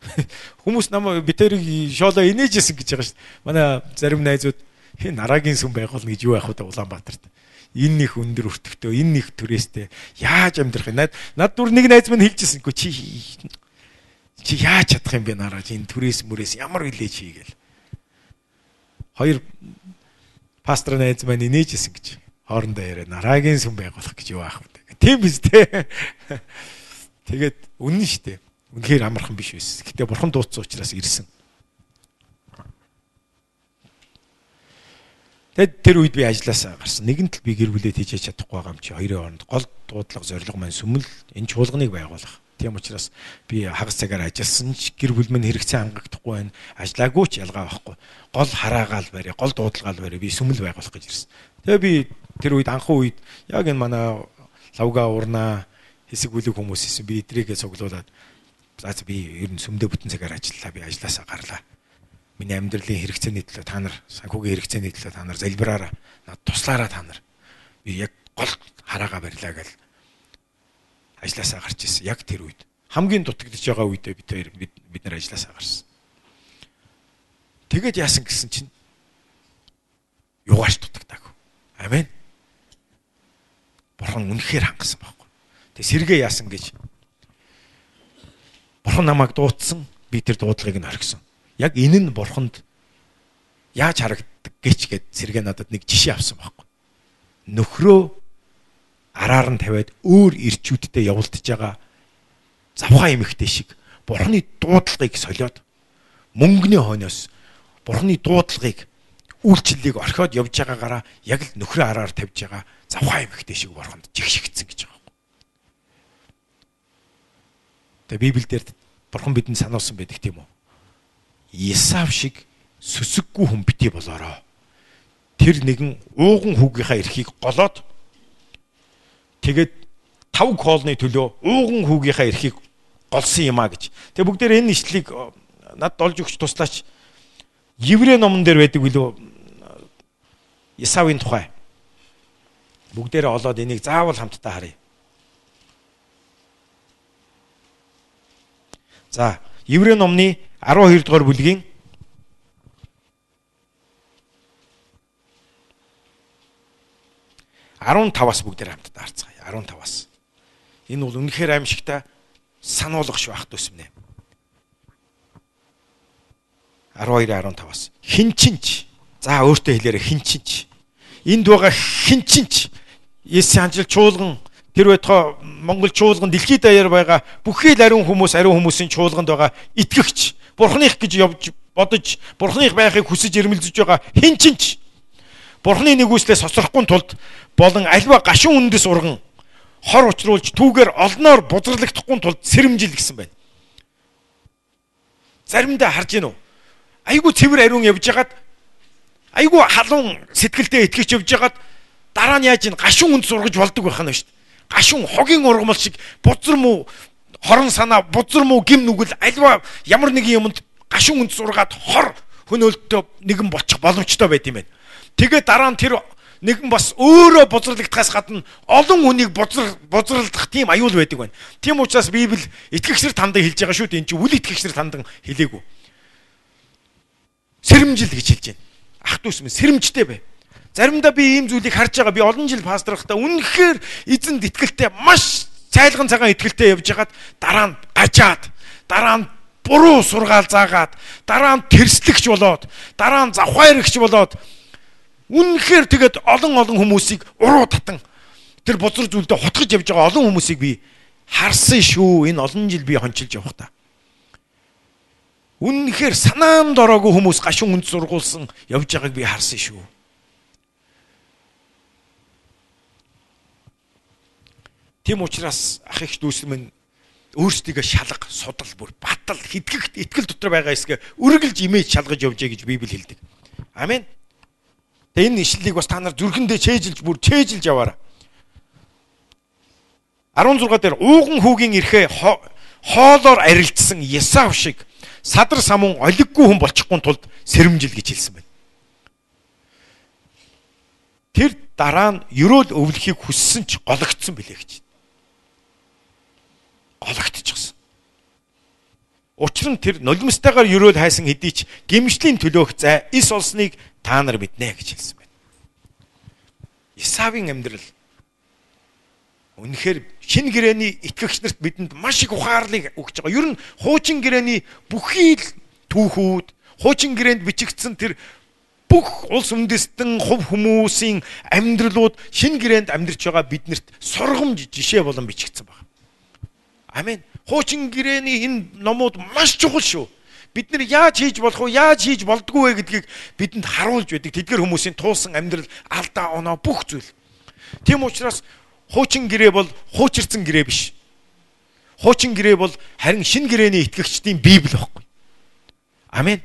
Хүмүүс намайг битэрийг шоолоо инээжсэн гэж байгаа шүү дээ. Манай зарим найзууд хин нарагийн сүм байгуулна гэж юу яах вэ Улаанбаатарт. Энэ их өндөр өртөгтэй, энэ их түрээстэй яаж амьдрах юм? Над над дур нэг найз минь хэлжсэн гоо чи чи яаж чадах юм бэ нараа чи энэ түрээс мүрээс ямар хилээ чи гээл. Хоёр пастор найз маань инээжсэн гэж хоорондоо яриа нарагийн сүм байгуулах гэж юу аах вэ? Тийм биз дээ. Тэгээд үнэн шүү дээ. Үнэхээр амархан биш байсан. Гэтэ бурхан дуудсан учраас ирсэн. Тэгэд тэр үед би ажилласаа гарсан. Нэгэнт л би гэр бүлээ тийжэж чадахгүй байгаа юм чи хоёрын хооронд гол дуудлага зорилго маань сүмэл энэ чуулганыг байгуулах. Тийм учраас би хагас цагаар ажилласан ч гэр бүл минь хэрэгцээ хангагдахгүй байна. Ажлаагүй ч ялгаа байхгүй. Гол хараагаал барь, гол дуудлагаал барь би сүмэл байгуулах гэж ирсэн. Тэгээ би тэр үед анхан үед яг энэ манай лавга урнаа хэсэг бүлэг хүмүүс исэн. Би эдрийгээ цуглуулад За би ер нь сүмдээ бүтэн цагаар ажиллаа. Би ажилласаа гарлаа. Миний амьдралын хэрэгцээний төлөө та нар санхүүгийн хэрэгцээний төлөө та нар залбираараа над туслаараа та нар. Би яг гол хараагаа барьлаа гэл ажилласаа гарч ирсэн. Яг тэр үед хамгийн дутагдж байгаа үедээ бид хоёр бид нар ажилласаа гарсан. Тэгээд яасан гэсэн чинь югаарч дутагдаагүй. Амен. Бурхан үнэхээр хангасан байхгүй. Тэг сэргээ яасан гэж Бурхан намайг дуудсан. Би тэр дуудлагыг нь орхисон. Яг энэ нь бурханд яаж харагд харагддаг гэж гээд сэргээ надад нэг жишээ авсан байхгүй. Нөхрөө араар нь тавиад өөр ирчүүдтэй явуулдаж байгаа завхаа эмэгтэй шиг бурхны дуудлагыг солиод мөнгөний хойноос бурхны дуудлагыг үйлчлэлийг орхиод явж байгаагаараа яг л нөхрөө араар тавьж байгаа завхаа эмэгтэй шиг бурханд жигшигдсэн гэж байгаа юм. Тэгээ Библиэлд бурхан бидэнд сануулсан байдаг тийм үү? Исав шиг сүсэггүй хүн бити болоорой. Тэр нэгэн ууган хүүгийнхаа эрхийг голоод тэгээд тав коолны төлөө ууган хүүгийнхаа эрхийг голсон юм а гэж. Тэгээ бүгдээр энэ ишлэлийг над олж өгч туслаач. Еврей номон дээр байдаг билүү Исавын тухай. Бүгдээрээ олоод энийг заавал хамтдаа харъя. За, Еврей номны 12 дугаар бүлгийн Арун таваас бүгдээр хамтдаа харцгаая. 15-аас. Энэ бол үнэхээр аимшигтай сануулгах шүү ах төсмнэ. 12-15-аас. Хинчинч. За өөртөө хэлээрэ хинчинч энд байгаа хин чинч Есүс анжил чуулган тэр байтугай Монгол чуулган дэлхийд даяар байгаа бүхий л ариун хүмүүс ариун хүмүүсийн чуулганд байгаа итгэгч бурхных гэж явж бодож бурхных байхыг хүсэж ирмэлзэж байгаа хин чинч бурхны нэгүслээс соцрохгүй тулд болон альва гашуун үндэс урган хор учруулж түүгээр олноор бузралгахгүй тулд сэрэмжил гэсэн байна. Заримдаа харж гинөө. Айгу цэвэр ариун явж хагаад айгүй халуун сэтгэлдээ итгэж явж байгаад дараа нь яаж ин гашуун үнд сургаж болдог байх нь шүү дээ. Гашуун хогийн ургамал шиг бузар муу хорон санаа бузар муу гим нүгэл альва ямар нэгэн юмд гашуун үнд сургаад хор хөнөөлтөө нэгэн болчих боломжтой байт юм байна. Тэгээ дараа нь тэр нэгэн бас өөрөө бузралдахаас гадна олон хүнийг бузар бузралдах тийм аюул байдаг байна. Тийм учраас Библи итгэгчнэр тандаа хэлж байгаа шүү дээ. Энд чинь үл итгэгчнэр тандан хэлээгүй. Сэрэмжил гэж хэлж байна ах дүүс минь сэрэмжтэй бай. Заримдаа би ийм зүйлийг харж байгаа. Би олон жил пасторхтаа үнэхээр эзэнд итгэлтэй маш цайлган цагаан итгэлтэй явж хагаад дараа нь гажаад дараа нь буруу сургаал заагаад дараа нь тэрслэгч болоод дараа нь завхаарэгч болоод үнэхээр тэгээд олон олон хүмүүсийг уруу татан тэр бузар зүйлдэ хотгож явж байгаа олон хүмүүсийг би харсан шүү. Энэ олон жил би хончилж явах та. Үнэнхээр санаанд ороогүй хүмүүс гашуун үнд сургуулсан явж байгааг би харсан шүү. Тэм учраас ах их дүүс минь өөрсдийгөө шалга, судал, бүр батал, хитгэгт итгэл дотор байгаа эсгээ үргэлж имэж шалгаж явжээ гэж Библи хэлдэг. Амен. Тэгээ энэ ишлэлийг бас та нар зүрхэндээ чэйжилж бүр чэйжилж яваарай. 16 дээр ууган хүүгийн эрхээ хоолоор арилжсан Есав шиг садар самун олиггүй хүн болчихгүй тулд сэрэмжил гэж хэлсэн байна. Тэр дараа нь ерөөл өвлөхийг хүссэн ч гологдсон билээ гэж. Гологдчихсон. Учир нь тэр нулимстайгаар ерөөл хайсан хэдий ч гимшлийн төлөөх зай ис олсныг та нар мэднэ гэж хэлсэн байна. Исавийн амьдрал Үнэхээр шин гэрэний итгэгч нарт бидэнд маш их ухаарлыг өгч байгаа. Ер нь хуучин гэрэний бүхий л түүхүүд, хуучин гэрээнд бичигдсэн тэр бүх улс үндэстэн хувь хүмүүсийн амьдралууд шин гэрээнд амьдарч байгаа биднэрт сургамж жишээ болон бичигдсэн байна. Амен. Хуучин гэрээний энэ номууд маш чухал шүү. Бид нар яаж хийж болох вэ? Яаж хийж болдгоо вэ гэдгийг бидэнд харуулж байдаг. Тэдгэр хүмүүсийн туусан амьдрал, алдаа оноо бүх зүйл. Тийм учраас хуучин гэрээ бол хуучирсан гэрээ биш. Хуучин гэрээ бол харин шин гэрээний итгэгчдийн Библи байхгүй. Амен.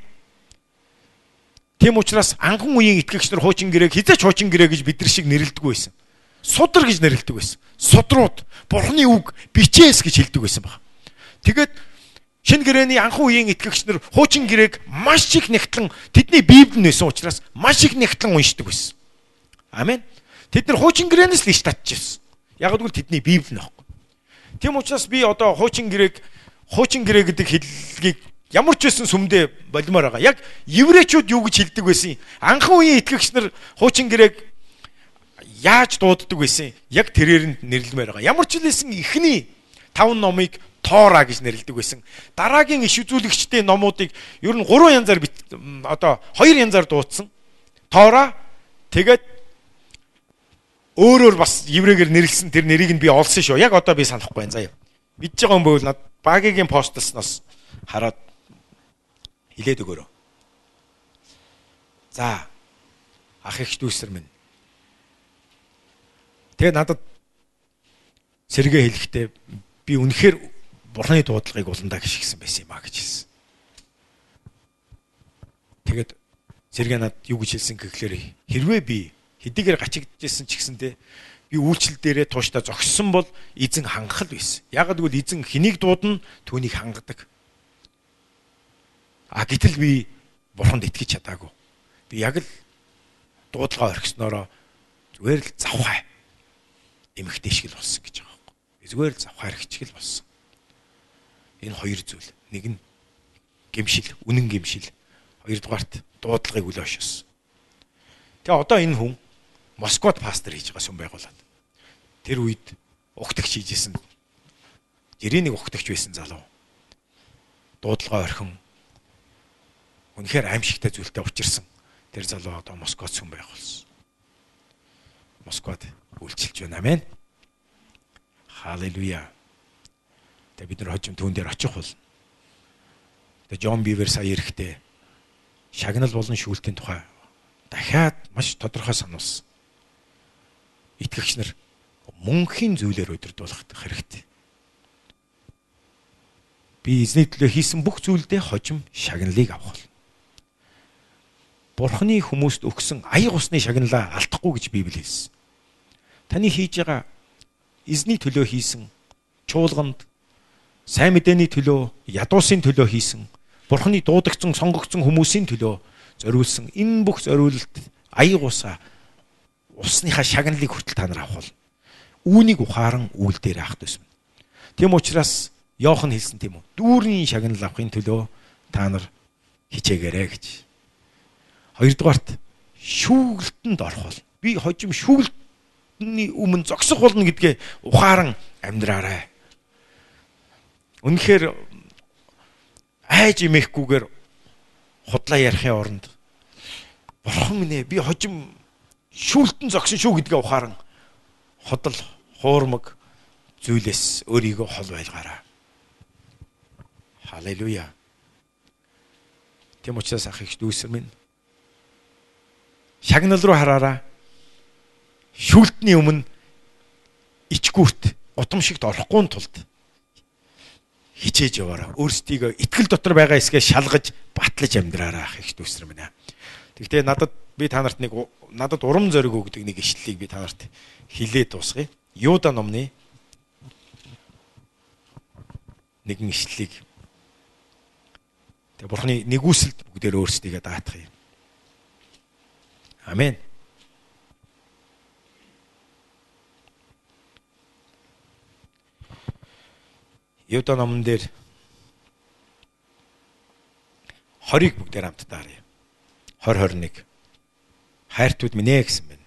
Тийм учраас анхан үеийн итгэгч нар хуучин гэрээг хизээч хуучин гэрээ гэж бид нар шиг нэрлэдэг байсан. Судар гэж нэрлэдэг байсан. Судрууд Бурхны үг бичээс гэж хэлдэг байсан баг. Тэгээд шин гэрээний анхан үеийн итгэгч нар хуучин гэрээг маш их нэгтлэн тэдний Библи нээсэн учраас маш их нэгтлэн уншдаг байсан. Амен. Тэд нар хуучин гэрээнээс л иш татчихсан. Яг гэвэл тэдний Библи нөхгүй. Тийм учраас би одоо хуучин гэрээг хуучин гэрээ гэдэг хэллэгийг ямар ч байсан сүмдээ болимоор байгаа. Яг еврейчүүд юу гэж хэлдэг байсан? Анхан үеийн итгэгч нар хуучин гэрээг яаж дууддаг байсан? Яг тэрээр нь нэрлэмээр байгаа. Ямар ч хэлсэн ихний таван номыг Тора гэж нэрлэдэг байсан. Дараагийн иш үзүүлэгчдийн номуудыг ер нь 3 янзаар одоо 2 янзаар дуудсан. Тора тэгээд өөрөөр бас еврейгээр нэрлсэн тэр нэрийг нь би олсон шүү. Яг одоо би санахгүй байна заяа. Мэдж байгаа юм бол над багийн постолсноос хараад хилээд өгөөрэй. За ах их дүүсэр минь. Тэгээ надад сэргээ хэлэхдээ би үнэхээр бурхны дуудлагыг уландаа гიშгсэн байсан юм а гэж хэлсэн. Тэгээд сэргээ надад юу гэж хэлсэн гэхлээр хэрвээ би хэдийгээр гачигдчихсэн ч гэсэндээ би үйлчлэл дээрээ тууштай зогссон бол эзэн хангах л байсан. Яг гэвэл эзэн хэнийг дуудана түүнийг хангадаг. А гэтэл би бурханд итгэж чадаагүй. Би яг л дуудлага орхисноороо зүгээр л завхаа эмхтэй шиг л болсон гэж байгаа юм. Зүгээр л завхаа хэрэгчиг л болсон. Энэ хоёр зүйл. Нэг нь гимшил, үнэн гимшил. Хоёрдугаарт дуудлагыг ошсон. Тэгээ одоо энэ хүн Москвад пастор хийж байгаа сүм байгуулад. Тэр үед угтагч хийжсэн. Жирийн нэг угтагч байсан залуу. Дуудлага орхин Үнэхээр аимшигтай зүйлтэй учирсан. Тэр залуу одоо Москвад сүм байх болсон. Москвад үйлчилж байна. Амен. Халелуя. Тэгээ бид нар хожим түүн дээр очих бол. Тэгээ Джон Бивер сая ирэхдээ шагнал болон шүүлтийн тухай дахиад маш тодорхой сануулсан. Итгэгч нар мөнхийн зүйлээр удирдуулах хэрэгтэй. Би эзний төлөө хийсэн бүх зүйлдээ хожим шагналыг авах. Бурхны хүмүүст өгсөн аяг усны шагналаа алдахгүй гэж Библи хэлсэн. Таны хийж байгаа эзний төлөө хийсэн чуулганд сайн мэдээний төлөө, ядуусын төлөө хийсэн, Бурхны дуудагдсан, сонгогдсон хүмүүсийн төлөө зориулсан энэ бүх зориулалт аяг усаа усныхаа шагналыг хүртэл та нар авах бол үүнийг ухаан үйл дээр авах төсмөн. Тийм учраас Йохан хэлсэн тийм үү? Дүүрийн шагнал авахын төлөө та нар хичээгээрэй гэж. Хоёрдугаарт шүүгэлтэнд орох бол би хожим шүүгэлтний өмнө зогсох болно гэдгээ ухааран амьдраарай. Үнэхээр айж имэхгүйгээр худлаа ярихын оронд бурхан минь би хожим шүүлтэн зогсон шүү гэдгээ ухааран ходол хуурмаг зүйлээс өөрийгөө хол байлгаарай. Халелуя. Тэм учраас ах их дүүсэр минь шагнал руу хараараа. Шүлтний өмнө ичгүүрт гутамшигт орохгүй тулд хичээж яваараа. Өөрсдийгөө итгэл дотор байгаа эсгээ шалгаж батлаж амьдраараа ах их дүүсэр минь. Тэгтээ надад би та нарт нэг надад урам зориг өгдөг нэг ишлэлийг би та нарт хилээд дуусгая. Юуда номны нэгэн ишлэлийг Тэгээ бурхны нэгүсэлд бүгдээр өөрсдийгөө даатах юм. Амен. Юда номон дээр 20-ыг бүгдээр хамтдаа харъя. 20 21. Хайртууд минь ээ гэсэн байна.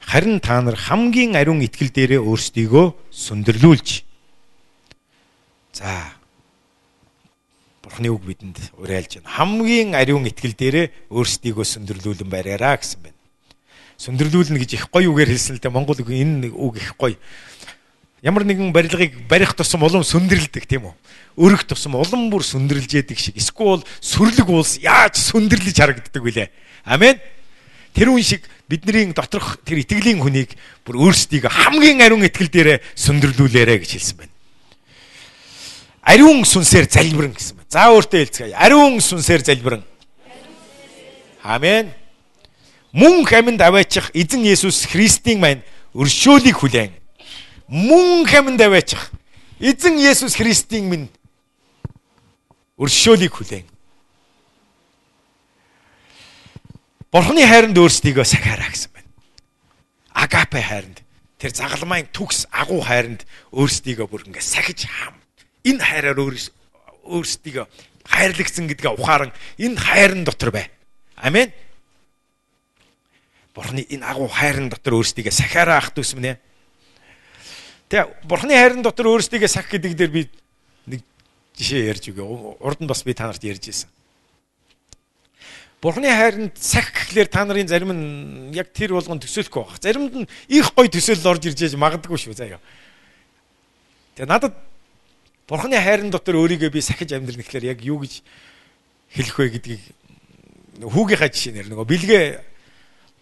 Харин та нар хамгийн ариун итгэл дээрээ өөрсдийгөө сүндэрлүүлж. За Бурхны үг бидэнд уриалж байна. Хамгийн ариун итгэл дээрээ өөрсдийгөө сүндэрлүүлэн бариараа гэсэн байна. Сүндэрлүүлнэ гэж их гоё үгээр хэлсэн л дээ. Монгол үг энэ үг их гоё. Ямар нэгэн барилгыг барих тусам улам сүндэрлдэг тийм үү? Өрөх тусам улам бүр сүндэрлж яадаг шиг. Эсвэл сүрлэг уулс яаж сүндэрлэж харагддаг вүлээ. Амен. Тэр үн шиг бидний доторх тэр итгэлийн хүнийг бүр өөрсдийгөө хамгийн ариун итгэл дээрээ сүндэрлүүлээрэ гэж хэлсэн байна ариун сүнсээр залбирэн гэсэн байна. За өөртөө хэлцгээе. Ариун сүнсээр залбирэн. Амен. Мөн хаминд аваачих эзэн Есүс Христийн маань өршөөлийг хүлээн. Мөн хаминд аваачих эзэн Есүс Христийн минь өршөөлийг хүлээн. Бурхны хайранд өөрсдийгөө сахиараа гэсэн байна. Агапе хайранд тэр загалмайн түгс агуу хайранд өөрсдийгөө бүр ингээ сахиж хаам энэ хайраар өөрсдийгөө хайрлагдсан гэдгээ ухааран энэ хайрын дотор бай. Амен. Бурхны энэ агуу хайрын дотор өөрсдийгөө сахиараа ах төсмөнэ. Тэгээ Бурхны хайрын дотор өөрсдийгөө сах гэдэг дээр би нэг жишээ ярьж өгье. Урд нь бас би та нарт ярьж ирсэн. Бурхны хайранд сах гэхлээр та нарын зарим нь яг тэр болгон төсөөлөхгүй байх. Заримд нь их гой төсөөлөл орж ирж яж магадгүй шүү заяа. Тэгээ надад Бурхны хайрын дотор өөрийгөө би сахиж амьдрэх гэхлээр яг юу гэж хэлэх вэ гэдгийг хүүгийнхаа жишээнээр нөгөө бэлгээ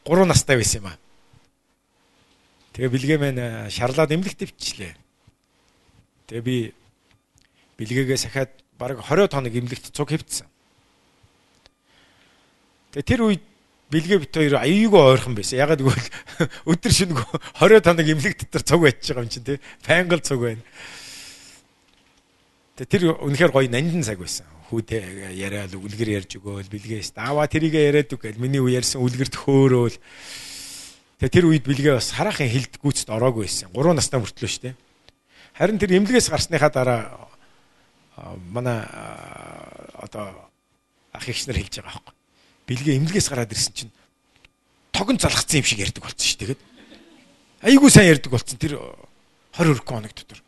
3 настай байсан юм аа. Тэгээ бэлгээ маань шарлаад эмнэлэгт өвчлээ. Тэгээ би бэлгээгээ сахиад бараг 20 тоног эмнэлэгт цуг хэвдсэн. Тэр үед бэлгээ бит хоёр аюугүй ойрхон байсан. Ягаад гэвэл өдөр шинэ 20 тоног эмнэлэг дотор цуг байж байгаа юм чинь тий. Пангл цуг байна. Тэгээ тэр үнэхээр гоё нандин цаг байсан. Хүүдээ яриад үлгэр ярьж өгөөл бэлгээс аваа тэрийгэ яриад үг гэл. Миний үе ярьсан үлгэрт хөөрөөл. Тэгээ тэр үед бэлгээ бас хараахан хилд гүйцэд ороогүй байсан. 3 настай мөртлөө штэ харин тэр эмнэлгээс гарсныхаа дараа манай одоо ах ихс нар хэлж байгаа байхгүй бэлгээ эмнэлгээс гараад ирсэн чинь тогон залгцсан юм шиг ярьдаг болсон штэ тэгээд айгүй сайн ярьдаг болсон тэр 20 өрх хоног дотор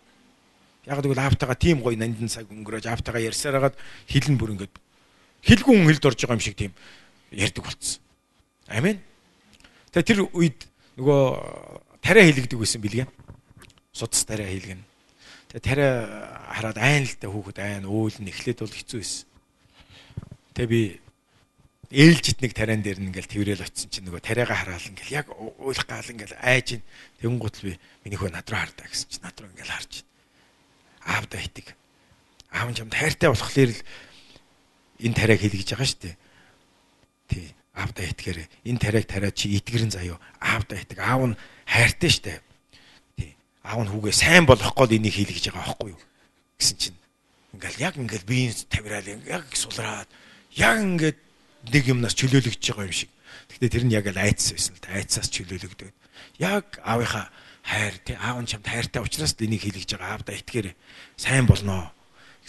Яг гэвэл аавтайгаа тийм гоё нандин цаг өнгөрөөж аавтайгаа ярьсаар хагаад хилэн бүр ингээд хилгүй хүн хилд орж байгаа юм шиг тийм ярьдаг болцсон. Амен. Тэгээ тэр үед нөгөө тариа хилэгдэг байсан билгээ. Судас тариа хилгэн. Тэгээ тариа хараад айн л та хүүхэд айн өөлн эхлээд бол хэцүү байсан. Тэгээ би ээлжид нэг тариан дээр нь ингээл тэрэл очисон чинь нөгөө тариага хараал ингээл яг уйлах гал ингээл айж ин тэгэн гутал би миний хөө над руу хардаа гэсэн чинь над руу ингээл харж аавдаа итэг. Аав нь чамд хайртай болохлээр л энэ тариаг хийлгэж байгаа шүү дээ. Тий. Аавдаа итгэхээр энэ тариаг тариад чи итгэрэн заяо. Аавдаа итэг. Аав нь хайртай шүү дээ. Тий. Аав нь хүүгээ сайн болгох гээд энийг хийлгэж байгаа байхгүй юу? гэсэн чинь ингээл яг ингээл биеийн тавирал яг сулраад яг ингээд нэг юмнаас чөлөөлөгдөж байгаа юм шиг. Гэхдээ тэр нь яг л айцсан байсан л да. Айцсаас чөлөөлөгдөд. Яг аавынхаа хайр тий аав нь чамд хайртай учраас энийг хийлгэж байгаа. Аавда итгээрэй сайн болноо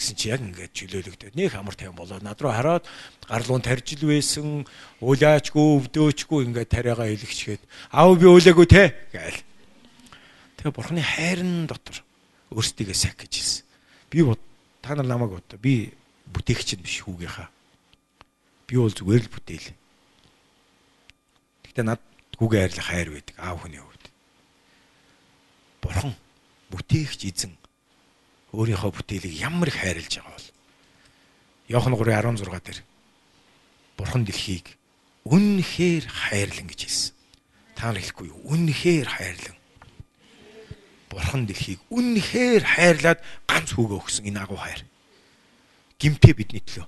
гэсэн чи яг ингээд чөлөөлөгдөд нэг амар тайван болоод над руу хараад гарлуун тарж ил байсан уулаачгүй өвдөөчгүй ингээд тариагаа хэлэгчгээд аав би уулаагүй те! гээл тэгээ бурхны хайрын дотор өөрсдийгөө сах гэж хэлсэн би та нар намайг бод би бүтээгч биш хүүгийнхаа би бол зүгээр л бүтээл Гэтэ над хүүгээ хайрлах хайр байдаг аав хүний бурхан бүтээгч эзэн өөрийнхөө бүтээлийг ямар их хайрлаж байгаа бол Иохан 3:16 дээр бурхан дэлхийг үнэхээр хайрлан гэж хэлсэн. Та нар хэлэхгүй юу? Үнэхээр хайрлан. Бурхан дэлхийг үнэхээр хайрлаад ганц хүүгээ өгсөн энэ агуу хайр. Гимтээ бидний төлөө.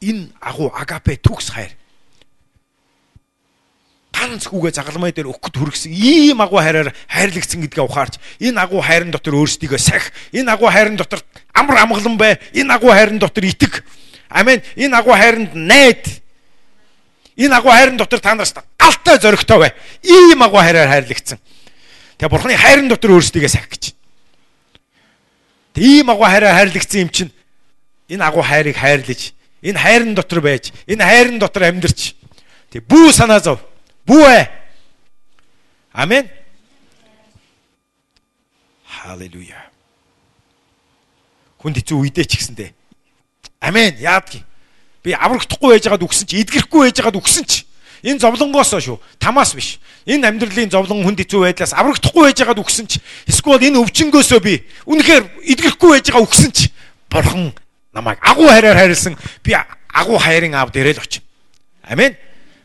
Энэ агуу агапе төгс хайр. Ганц хүүгээ загалмай дээр өгөхөд хүргэсэн ийм агуу хайраар хайрлагдсан гэдгээ ухаарч энэ агуу хайрын дотор өөрсдийгөө сах энэ агуу хайрын дотор амар амгалан бай энэ агуу хайрын дотор итг амен энэ агуу хайранд найд. Энэ агуу хайрын дотор та нараас галтай зоригтой бай. Ийм агуу хайраар хайрлагдсан. Тэгээ бурхны хайрын дотор өөрсдийгөө сах гэж. Ийм агуу хайраар хайрлагдсан юм чинь энэ агуу хайрыг хайрлаж энэ хайрын дотор байж энэ хайрын дотор амьдарч тэг бүү санаа зов Бүү. Амен. Халелуя. Хүнд хэцүү үедээ ч гэсэндээ. Амен. Яадгийг. Би аврагдахгүй байжгаад үгсэн чи, эдгэрхгүй байжгаад үгсэн чи. Энэ зовлонгоос шүү. Тамаас биш. Энэ амьдралын зовлон хүнд хэцүү байдлаас аврагдахгүй байжгаад үгсэн чи. Эсвэл энэ өвчнгөөсөө би үнэхээр эдгэрхгүй байжгаа үгсэн чи. Бурхан намайг агуу хайраар хайрлсан. Би агуу хайрын аав дээрээ л очив. Амен.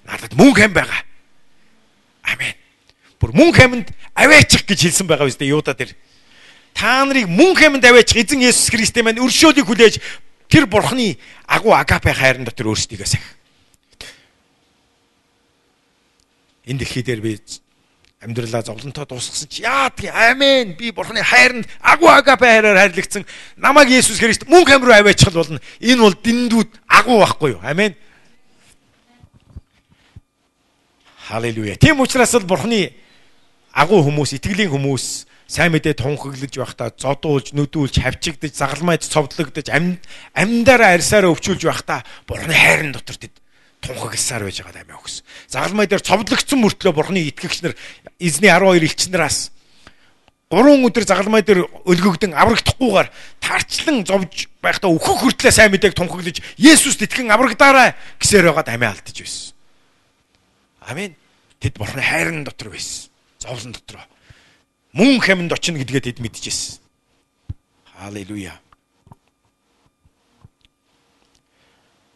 Надад мөнгө хэм байгаа. Амен. Бүр мөн хаминд аваачих гэж хэлсэн байгаа биз дээ Юуда дээр. Та нарыг мөн хаминд аваачих эзэн Есүс Христийн маань өршөөлийг хүлээж тэр бурхны агуу агапе хайрын дотор өөрсдийгөө сах. Энэ дэлхий дээр би амьдралаа зовлонтой дуусгасан чи яадгийг амен. Би бурхны хайранд агуу агапе хайраар хайрлагдсан намайг Есүс Христ мөн хам руу аваачих болно. Энэ бол дэндүүд агуу байхгүй юу? Амен. Халелуя. Тийм учраас л Бурхны агуу хүмүүс, итгэлийн хүмүүс сайн мэдээ тунхаглаж байхдаа зодуулж, нүдүүлж, хавчигдаж, загалмайд цовдлогдож, амьдаараа арьсаараа өвчүүлж байхдаа Бурхны хайрын дотор тэд тунхагласаар байж байгаа даа өгс. Загалмай дээр цовдлогдсон мөртлөө Бурхны итгэгч нар эзний 12 элчнараас 3 өдөр загалмай дээр өлгөгдөн аврагдахгүйгээр тарчлан зовж байхдаа өөхөх хүртлээр сайн мэдээг тунхаглаж Есүст итгэн аврагдаарай гэсээр байгаад амиа алдаж байсан. Амен. Тэд бурхны хайрын дотор байсан. Зовлон дотор. Мөн хэмэнд очино гэдгээ тэд мэдчихсэн. Халелуя.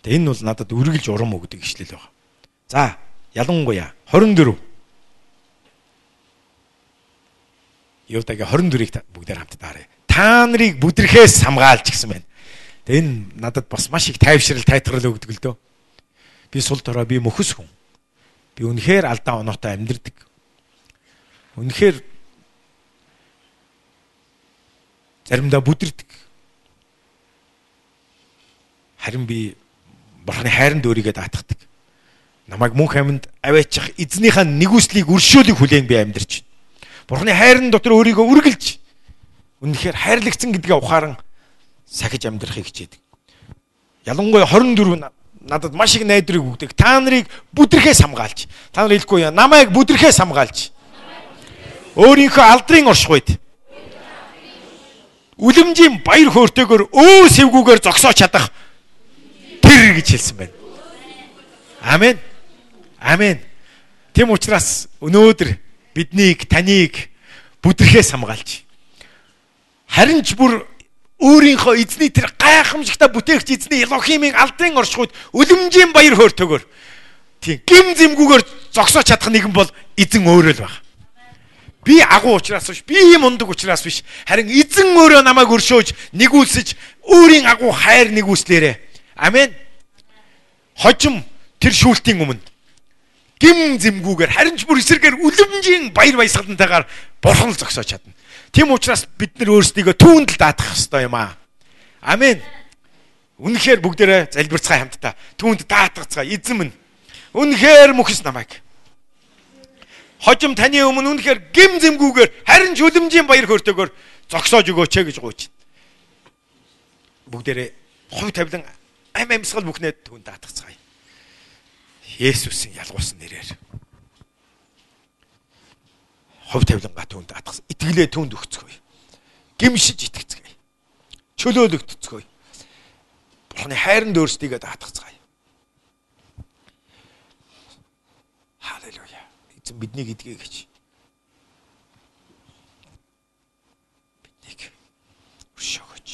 Тэгээ энэ бол надад үргэлж урам өгдөг ишлэл байна. За, ялангуяа 24 Юудагийн 24-ийг бүгдээр хамт таарэ. Та нарыг бүдрэхээс хамгаалж гисэн байна. Тэгээ энэ надад бас маш их тайвшрал тайтгарл өгдөг л дөө. Би сул дорой би мөхөс хүн. Би үнэхээр алдаа оноотой амьдрдаг. Үнэхээр заримдаа бүдэрдэг. Харин би бурхны хайранд өөрийгөө даатгадаг. Намайг мөнх амьд аваачих эзнийхээ нэгүслийг өршөөлийг хүлээн би амьдарч байна. Бурхны хайрын дотор өөрийгөө үргэлж үнэхээр хайрлагдсан гэдгээ ухааран сахиж амьдрахыг хичээдэг. Ялангуяа 24 надад маш их найдрыг өгдөг. Та нарыг бүдрэхээс хамгаалж. Та нар хэлэхгүй яа. Намайг бүдрэхээс хамгаалж. Өөрийнхөө алдрын оршихуйд. Үлэмжийн баяр хөөртэйгээр өө сэвгүүгээр зогсоож чадах тэр гэж хэлсэн байна. Амен. Амен. Тэм учраас өнөөдөр биднийг таныг бүдрэхээс хамгаалж харин ч бүр өөрийнхөө эзний тэр гайхамшигтай бүтээгч эзний Элохимийн алдрын оршихуйд үлэмжийн баяр хөөртөгөр тийм гим зэмгүүгээр зогсоож чадах нэгэн бол эзэн өөрөө л баг. Би агуу учраас биш, би мундаг учраас биш. Харин эзэн өөрөө намайг өршөөж, нэгүүлсэж, өөрийн агуу хайр нэгүүлслээрэ. Амен. Хожим тэр шүүлтийн өмнө гим зэмгүүгээр харин ч бүр эсэргээр үлэмжийн баяр баясгалантайгаар бурхан л зогсоож чадна. Тийм учраас бид нар өөрсдийгөө түүнд л даатгах хэрэгтэй юм аа. Амен. Үнэхээр бүгдээрээ залбирцгаая хамтдаа. Түүнд даатгацгаая. Эзэм нь үнэхээр мөхс намайг. Хожим таны өмнө үнэхээр гим зэмгүүгээр харин ч үлэмжийн баяр хөөртэйгээр зогсоож өгөөч гэж гуйж. Бүгдээрээ хувь тавилан ам амьсгал бүхнээ түүнд даатгацгаая. Есүсийн ялгуулсан нэрээр. Хувь тавилангаа түүнд атгасан. Итгэлээ түүнд өгцгөөе. Гимшиж итгэцгээе. Чөлөөлөгдцгөөе. Бурхны хайранд өөрсдийгөө даатгацгаая. Халелуя. Эзэн биднийг эдгэе гэж. Биднийг өршөөгөөч.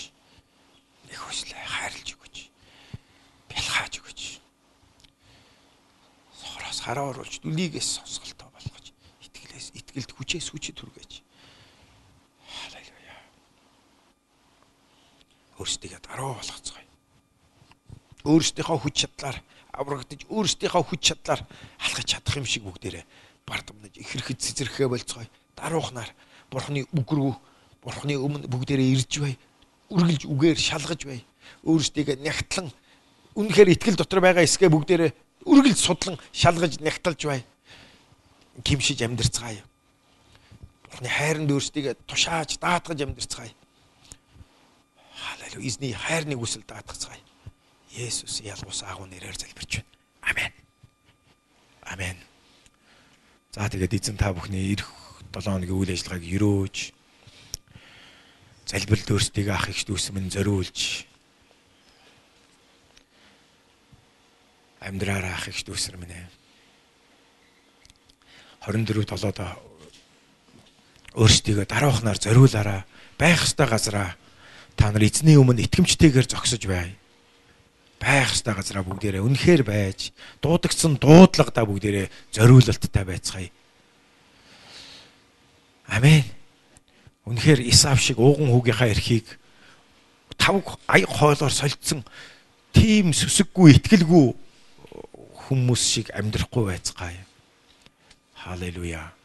Нэг хүслээ хайрлж өгөөч. Бэлхааж өгөөч бас хараа оруулж дүлийгээс сонсголтоо болгож итгэлээс итгэлд хүчээс хүчит түргээж халелуя. Өөрсдийгөө дараа болгоцгоё. Өөрсдийнхөө хүч чадлаар аврагдаж өөрсдийнхөө хүч чадлаар алхаж чадах юм шиг бүгдээрээ бардамнаж ихэрхэд цэцэрхээ болцгоё. Даруухнаар бурхны үг рүү бурхны өмнө бүгдээрээ ирж бай үргэлж үгээр шалгаж бай. Өөрсдийгөө нягтлан үнэхээр итгэл дотор байгаа эсгээ бүгдээрээ үргэлж судлан шалгаж нягталж бай. Гимшиж амьдрцгаая. Бурхны хайранд өөрсдийгөө тушааж даатгаж амьдрцгаая. Халелуя. Эзний хайрны үсэл даатгацгаая. Есүс ялгуус агуу нэрээр залбирч байна. Амен. Амен. За тэгээд эзэн та бүхний эх 7 хоногийн үйл ажиллагааг өрөөж залбиралд өөрсдийгөө ах их дүүсмэн зориулж амьдраараа ах их дүүсэр минь ээ. 24 толоод өөрсдийгөө дараахнаар зориулаараа байх ёстой газараа та нар эзний өмнө итгэмжтэйгээр зогсож бай. Байх ёстой газараа бүгдээрээ үнэхээр байж дуудагдсан дуудлагадаа бүгдээрээ зориулалттай байцгаая. Амен. Үнэхээр Исав шиг ууган хүүгийнхаа эрхийг тав аяг хоолоор солилцсон тийм сүсэггүй итгэлгүй хүмүүс шиг амьдрахгүй байцгаая. Халелуя.